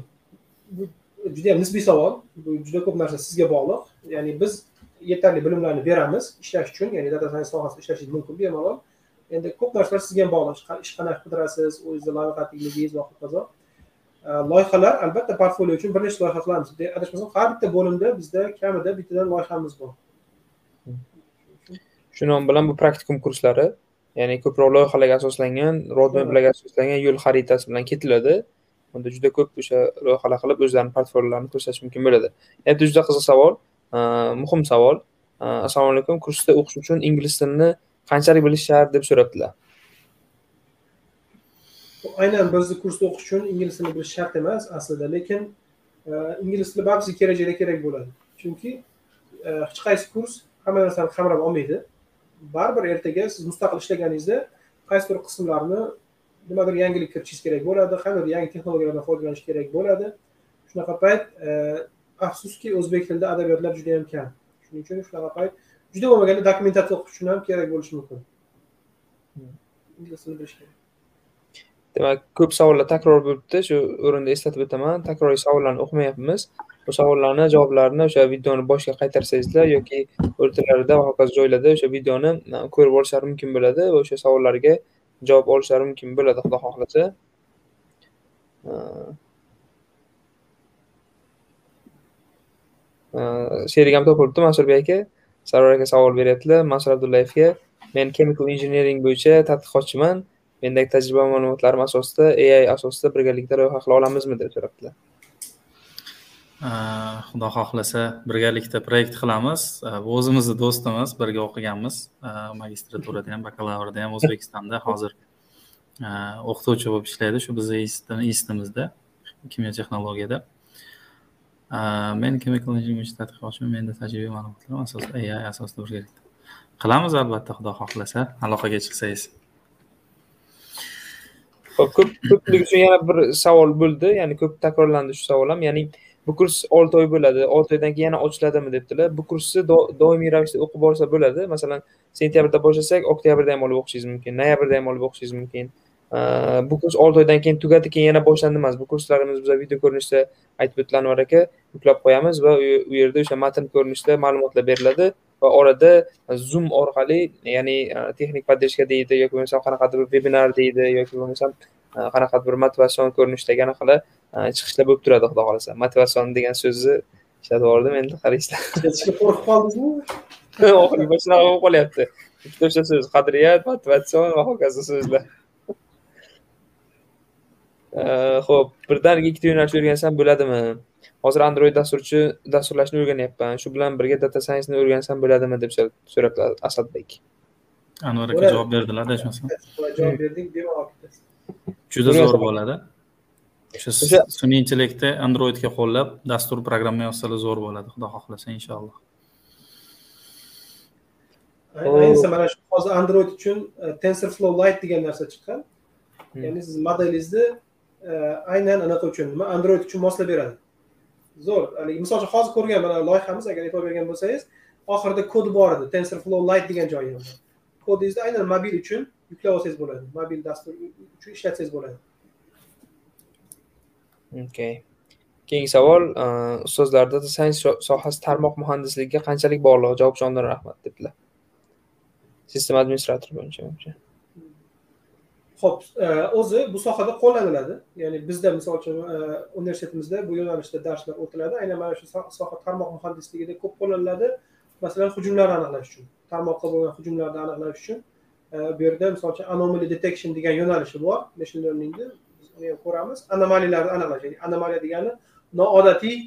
Speaker 2: juda yam nisbiy savol. Bu juda ko'p narsa sizga bog'liq. Ya'ni biz yetarli bilimlarni beramiz ishlash uchun. Ya'ni data science sohasida ishlashingiz mumkin bemalol. Endi ko'p narsalar sizga ham bog'liq. Ish qanaqa qidirasiz o'zizni loyihatligingiz va hokazo. Loyihalar albatta portfolio uchun bir nechta loyiha qilamiz adashmasam har bitta bo'limda bizda kamida bittadan loyihamiz bor.
Speaker 1: Shu nom bilan bu praktikum kurslari ya'ni ko'proq loyihalarga asoslangan roadmaplarga asoslangan yo'l xaritasi bilan ketiladi. Unda juda ko'p o'sha loyihalar qilib o'zlarini portfoliolarini ko'rsatish mumkin bo'ladi. Endi juda qiziq savol e, muhim savol. E, assalomu alaykum kursda o'qish uchun ingliz tilini qanchalik bilish shart deb so'rabdilar?
Speaker 2: Aynan bizni kursda o'qish uchun ingliz tilini bilish shart emas aslida lekin e, ingliz tili baribir sizga kelajakda kerak bo'ladi. Chunki hech qaysi kurs hamma narsani qamrab olmaydi. Baribir ertaga siz mustaqil ishlaganingizda qaysidir qismlarni nimadir yangilik kiritishingiz kerak bo'ladi qandaydir yangi texnologiyalardan foydalanish kerak bo'ladi. Shunaqa payt e, afsuski o'zbek tilida adabiyotlar juda yam kam. Shuning uchun shunaqa payt juda bo'lmaganda dokumentatsiya o'qish uchun ham kerak bo'lishi mumkin. Ingliz tilini bilish kerak.
Speaker 1: Demak ko'p savollar takror bo'libdi. Shu o'rinda eslatib o'taman. Takroriy savollarni o'qimayapmiz. Bu savollarni javoblarini o'sha videoni boshiga qaytarsangizlar yoki o'rtalarida va hokazo joylarda o'sha videoni e, ko'rib olishlari mumkin bo'ladi va o'sha savollarga javob olishlari mumkin bo'ladi xudo xohlasa. E, Sherik ham topilibdi mansurbek aka sarvar aka. Savol beryaptilar mansur abdullayevga men chemical engineering bo'yicha tadqiqotchiman. Mendagi tajriba ma'lumotlarim asosida ai asosida birgalikda loyiha qila olamizmi deb so'rabdilar.
Speaker 3: Э, xudo xohlasa birgalikda proyekt qilamiz. Э, bu o'zimizni do'stimiz birga o'qiganmiz. Э, magistraturada ham bakalavrda ham o'zbekistonda hozir o'qituvchi bo'lib ishlaydi shu bizni institutimizda kimyo texnologiyada. Men chemical engineering tadqiqotchiman menda tajribiy ma'lumotlar asosida ai asosida birgalikda qilamiz albatta xudo xohlasa. Aloqaga chiqsangiz.
Speaker 1: Ho'p ko'p ko'pchilik uchun yana bir savol bo'ldi. Ya'ni ko'p takrorlandi shu savol ham. Ya'ni bu kurs olti oy bo'ladi. Olti oydan keyin yana ochiladimi debdilar. Bu kursni doimiy ravishda o'qib borsa bo'ladi. Masalan sentyabrda boshlasak oktyabrda ham olib o'qishingiz mumkin noyabrda ham olib o'qishingiz mumkin. Bu kurs olti oydan keyin tugadi keyin yana boshlandi emas. Bu kurslarimiz biza video ko'rinishda aytib o'tdi anvar aka yuklab qo'yamiz va u yerda o'sha matn ko'rinishida ma'lumotlar beriladi va orada zoom orqali ya'ni texnik поддержка deydi yoki bo'lmasam qanaqadir bir vebinar deydi yoki bo'lmasam qanaqadir bir motivatsion ko'rinishdagi anaqalar chiqishlar bo'lib turadi xudo xohlasa. Motivatsion degan so'zni ishlatib yubordim endi qaraysizlar
Speaker 2: ishlatishga *laughs* qo'rqib qoldingizmi? *laughs*
Speaker 1: Oxiriga shunaqa bo'lib qolyapti. Ikkita o'sha so'z qadriyat motivatsion va hokazo so'zlar. Ho'p birdaniga ikkita yo'nalish o'rgansam bo'ladimi? Hozir android dasturchi dasturlashni o'rganyapman. Shu bilan birga data scienceni o'rgansam bo'ladimi? deb so'rabdi asadbek.
Speaker 3: Anvar aka javob berdilarda eshitmasam
Speaker 2: javob berdik bemalol
Speaker 3: juda zo'r bo'ladi o'sha sun'iy intellektni androidga qo'llab dastur programma yozsalar zo'r bo'ladi xudo xohlasa inshaalloh.
Speaker 2: Ayniqsa mana shu hozir android uchun tensorflow lite degan narsa chiqqan. Ya'ni siz modelingizni aynan anaqa uchun nima android uchun moslab beradi. Zo'r. Haligi misol uchun hozir ko'rgan mana loyihamiz agar e'tibor bergan bo'lsangiz oxirida kod bor edi tensorflow lite degan joyi kodingizni aynan mobil uchun yuklab olsangiz bo'ladi. Mobil dastur uchun ishlatsangiz bo'ladi
Speaker 1: okay keyingi savol uh, ustozlar data science sohasi tarmoq muhandisligiga qanchalik bog'liq? Javob jondan rahmat debdilar. Sistema administratori bo'yicha
Speaker 2: ho'p uh, o'zi bu sohada qo'llaniladi ya'ni bizda misol uchun uh, universitetimizda bu yo'nalishda darslar o'tiladi. Aynan mana shu soha tarmoq muhandisligida ko'p qo'llaniladi masalan hujumlarni aniqlash uchun tarmoqqa bo'lgan hujumlarni aniqlash uchun bu yerda misol uchun anomaly detection degan yo'nalishi bor. Machine learningni ko'ramiz. Anomaliyalarni aniqlash ya'ni anomaliya degani noodatiy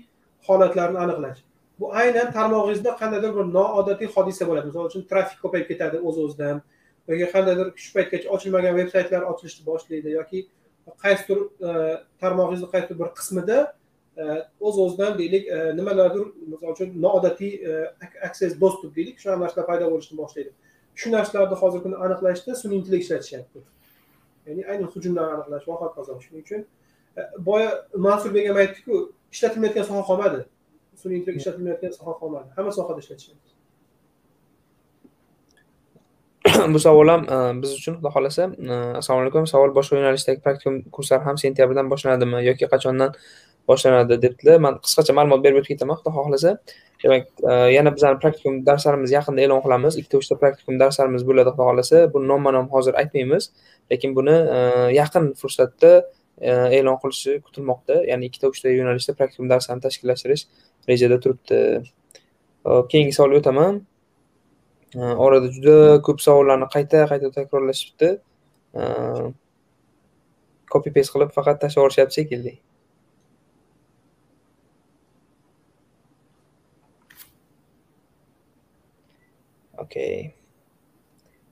Speaker 2: holatlarni aniqlash. Bu aynan tarmog'ingizda qandaydir bir noodatiy hodisa bo'ladi. Misol uchun trafik ko'payib ketadi o'z o'zidan yoki qandaydir shu paytgacha ochilmagan veb saytlar ochilishni boshlaydi yoki qaysidir e, tarmog'ingizni qaysidir bir qismida e, o'z o'zidan deylik e, nimalardir misol uchun noodatiy access dostуп deylik. Shunaqa narsalar paydo bo'lishni boshlaydi. Shu narsalarni hozirgi kunda aniqlashda sun'iy intellekt ishlatishyapti. Ya'ni aynan hujumlarni aniqlash va hokazo shuning uchun boya mansurbek ham aytdiku ishlatilmayotgan soha qolmadi. Sun'iy intellekt ishlatilmayotgan soha qolmadi. Hamma sohada ishlatishyapti
Speaker 1: bu savol ham biz uchun xudo xohlasa assalomu alaykum. Savol boshqa yo'nalishdagi praktikum kurslar ham sentyabrdan boshlanadimi yoki qachondan boshlanadi debdilar man qisqacha ma'lumot berib o'tib ketaman xudo xohlasa demak e, yana bizani praktikum darslarimiz yaqinda e'lon qilamiz. Ikkita uchta praktikum darslarimiz bo'ladi xudo xohlasa. Buni nomma nom hozir aytmaymiz lekin buni e, yaqin fursatda e, e'lon qilishi kutilmoqda. Ya'ni ikkita uchta yo'nalishda praktikum darslarini tashkillashtirish rejada turibdi. Keyingi savolga o'taman. Orada juda ko'p savollarni qayta qayta takrorlashibdi. Copy paste qilib faqat tashlab yuborishyapti shekilli. Okay.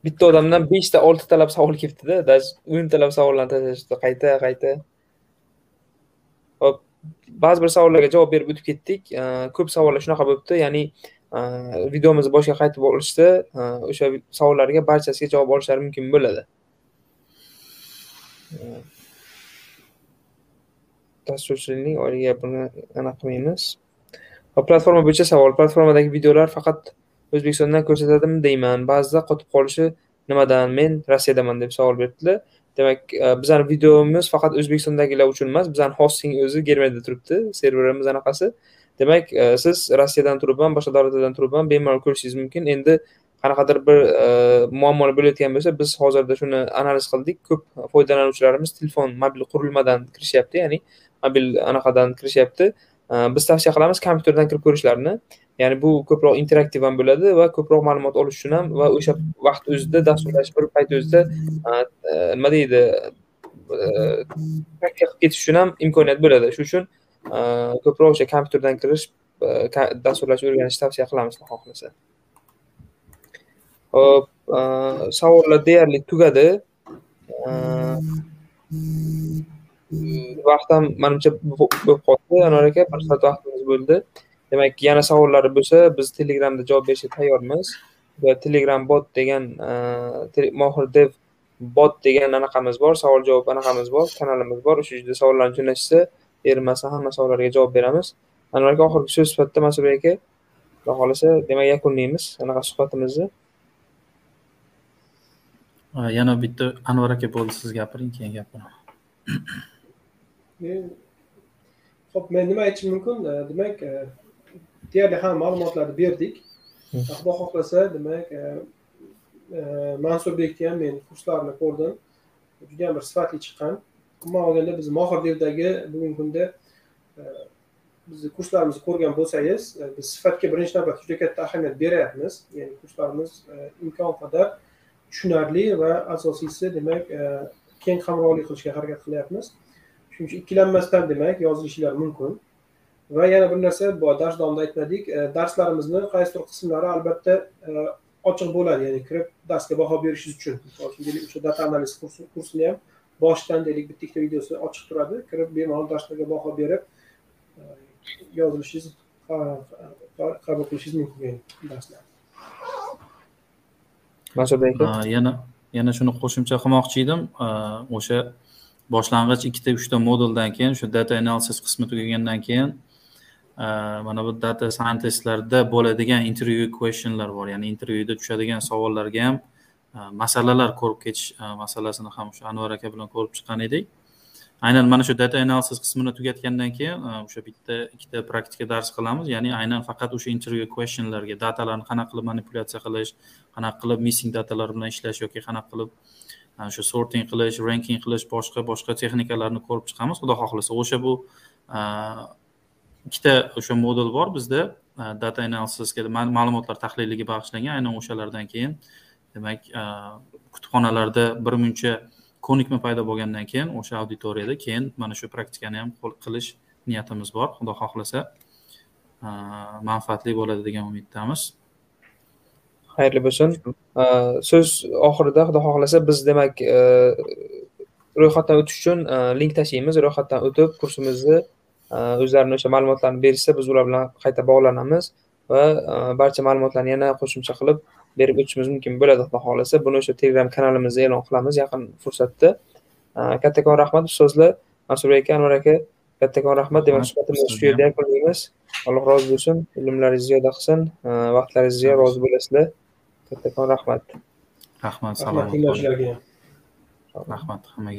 Speaker 1: bitta odamdan beshta oltitalab savol kelibdida даже o'ntalab savollarni tashlashibdi. Qayta qayta. Hop. Ba'zi bir savollarga javob berib o'tib ketdik. Ko'p savollar shunaqa bo'libdi. Ya'ni videomizni boshiga qaytib olishsa o'sha savollarga barchasiga javob olishlari mumkin bo'ladi. Dasturchilikning oyiga buni anaqa qilmaymiz. Platforma bo'yicha savol. Platformadagi videolar faqat o'zbekistondan ko'rsatadimi deyman. Ba'zida qotib qolishi nimadan men rossiyadaman deb savol beribdilar demak e, bizani videomiz faqat o'zbekistondagilar uchun emas bizani hosting o'zi germaniyada turibdi serverimiz anaqasi. Demak e, siz rossiyadan turibman boshqa davlatlardan turibman bemalol ko'rishingiz mumkin. Endi qanaqadir bir e, muammolar bo'layotgan bo'lsa biz hozirda shuni analiz qildik. Ko'p foydalanuvchilarimiz telefon mobil qurilmadan kirishyapti ya'ni mobil anaqadan kirishyapti. Biz tavsiya qilamiz kompyuterdan kirib ko'rishlarini. Ya'ni bu ko'proq interaktiv ham bo'ladi va ko'proq ma'lumot olish uchun ham va o'sha vaqt o'zida dasturlash bir payt o'zida e, nima deydi e, praktika qilib ketish uchun ham imkoniyat bo'ladi. Shuning uchun e, ko'proq o'sha kompyuterdan kirish dasturlashni o'rganishni tavsiya qilamiz xohlasa. Ho'p savollar deyarli tugadi. Vaqt ham manimcha bo'lib qoldi. Anvar aka bir soat vaqtimiz bo'ldi. Demak yana savollari bo'lsa biz telegramda javob berishga tayyormiz. Va telegram bot degan mohir dev bot degan anaqamiz bor savol javob anaqamiz bor kanalimiz bor. O'sha yerda savollarni jo'natishsa erinmasdan hamma savollarga javob beramiz. Anvar aka oxirgi so'z sifatida mansur aka xudo xohlasa demak yakunlaymiz anaqa suhbatimizni.
Speaker 3: Yana bitta anvar aka bo'ldi siz gapiring keyin gapiraman.
Speaker 2: Ho'p men nima aytishim mumkin? Demak deyarli hamma ma'lumotlarni berdik. Xudo xohlasa demak mansurbekni ham men kurslarini ko'rdim. Judayam bir sifatli chiqqan. Umuman olganda biz mohir devdagi bugungi kunda bizni kurslarimizni ko'rgan bo'lsangiz biz sifatga birinchi navbatda juda katta ahamiyat beryapmiz. Ya'ni kurslarimiz imkon qadar tushunarli va asosiysi demak keng qamrovli qilishga harakat qilyapmiz. Shuning uchun ikkilanmasdan demak yozilishinglar mumkin va yana bir narsa bu dars davomida aytmadik darslarimizni qaysidir qismlari albatta ochiq bo'ladi ya'ni kirib darsga baho berishingiz uchun. Misol uchun deylik o'sha data analiz kursini ham boshidan deylik bitta ikkita videosi ochiq turadi kirib bemalol darslarga baho berib yozilishingiz qabul qilishingiz mumkin darslar.
Speaker 1: Mansurbek aka
Speaker 3: yana yana shuni qo'shimcha qilmoqchi edim. O'sha boshlang'ich ikkita uchta moduldan keyin o'sha data analysis qismi tugagandan keyin Э, mana bu data scientistlarda bo'ladigan intervyu questionlar bor. Ya'ni intervyuda tushadigan savollarga ham e, masalalar ko'rib ketish e, masalasini ham o'sha anvar aka bilan ko'rib chiqqan edik. Aynan mana shu data analysis qismini tugatgandan keyin e, o'sha bitta ikkita praktika dars qilamiz. Ya'ni aynan faqat o'sha intervyu questionlarga datalarni qanaqa qilib manipulyatsiya qilish qanaqa qilib missing datalar bilan ishlash yoki qanaqa qilib o'sha sorting qilish ranking qilish boshqa boshqa texnikalarni ko'rib chiqamiz. Xudo xohlasa o'sha bu ikkita o'sha modul bor bizda. E, data analysisga ma'lumotlar tahliliga bag'ishlangan aynan o'shalardan keyin. Demak e, kutubxonalarda bir muncha ko'nikma paydo bo'lgandan keyin o'sha auditoriyada keyin mana shu praktikani ham qilish niyatimiz bor xudo xohlasa. E, manfaatli bo'ladi degan umiddamiz.
Speaker 1: Xayrli bo'lsin. So'z oxirida xudo xohlasa biz demak ro'yxatdan o'tish uchun link tashlaymiz ro'yxatdan o'tib kursimizni o'zlarini o'sha ma'lumotlarni berishsa biz ular bilan qayta bog'lanamiz va barcha ma'lumotlarni yana qo'shimcha qilib berib o'tishimiz mumkin bo'ladi. Xudo xohlasa buni o'sha telegram kanalimizda e'lon qilamiz yaqin fursatda. Kattakon rahmat ustozlar. Mansurbek aka anvar aka kattakon rahmat. Demak suhbatimizni shu yerda yakunlaymiz alloh rozi bo'lsin. Ilmlaringizni ziyoda qilsin. Vaqtlaringizga rozi bo'lasizlar. Kattakon
Speaker 3: rahmat.
Speaker 2: Rahmat tinglovchilarga.
Speaker 3: Rahmat hammaga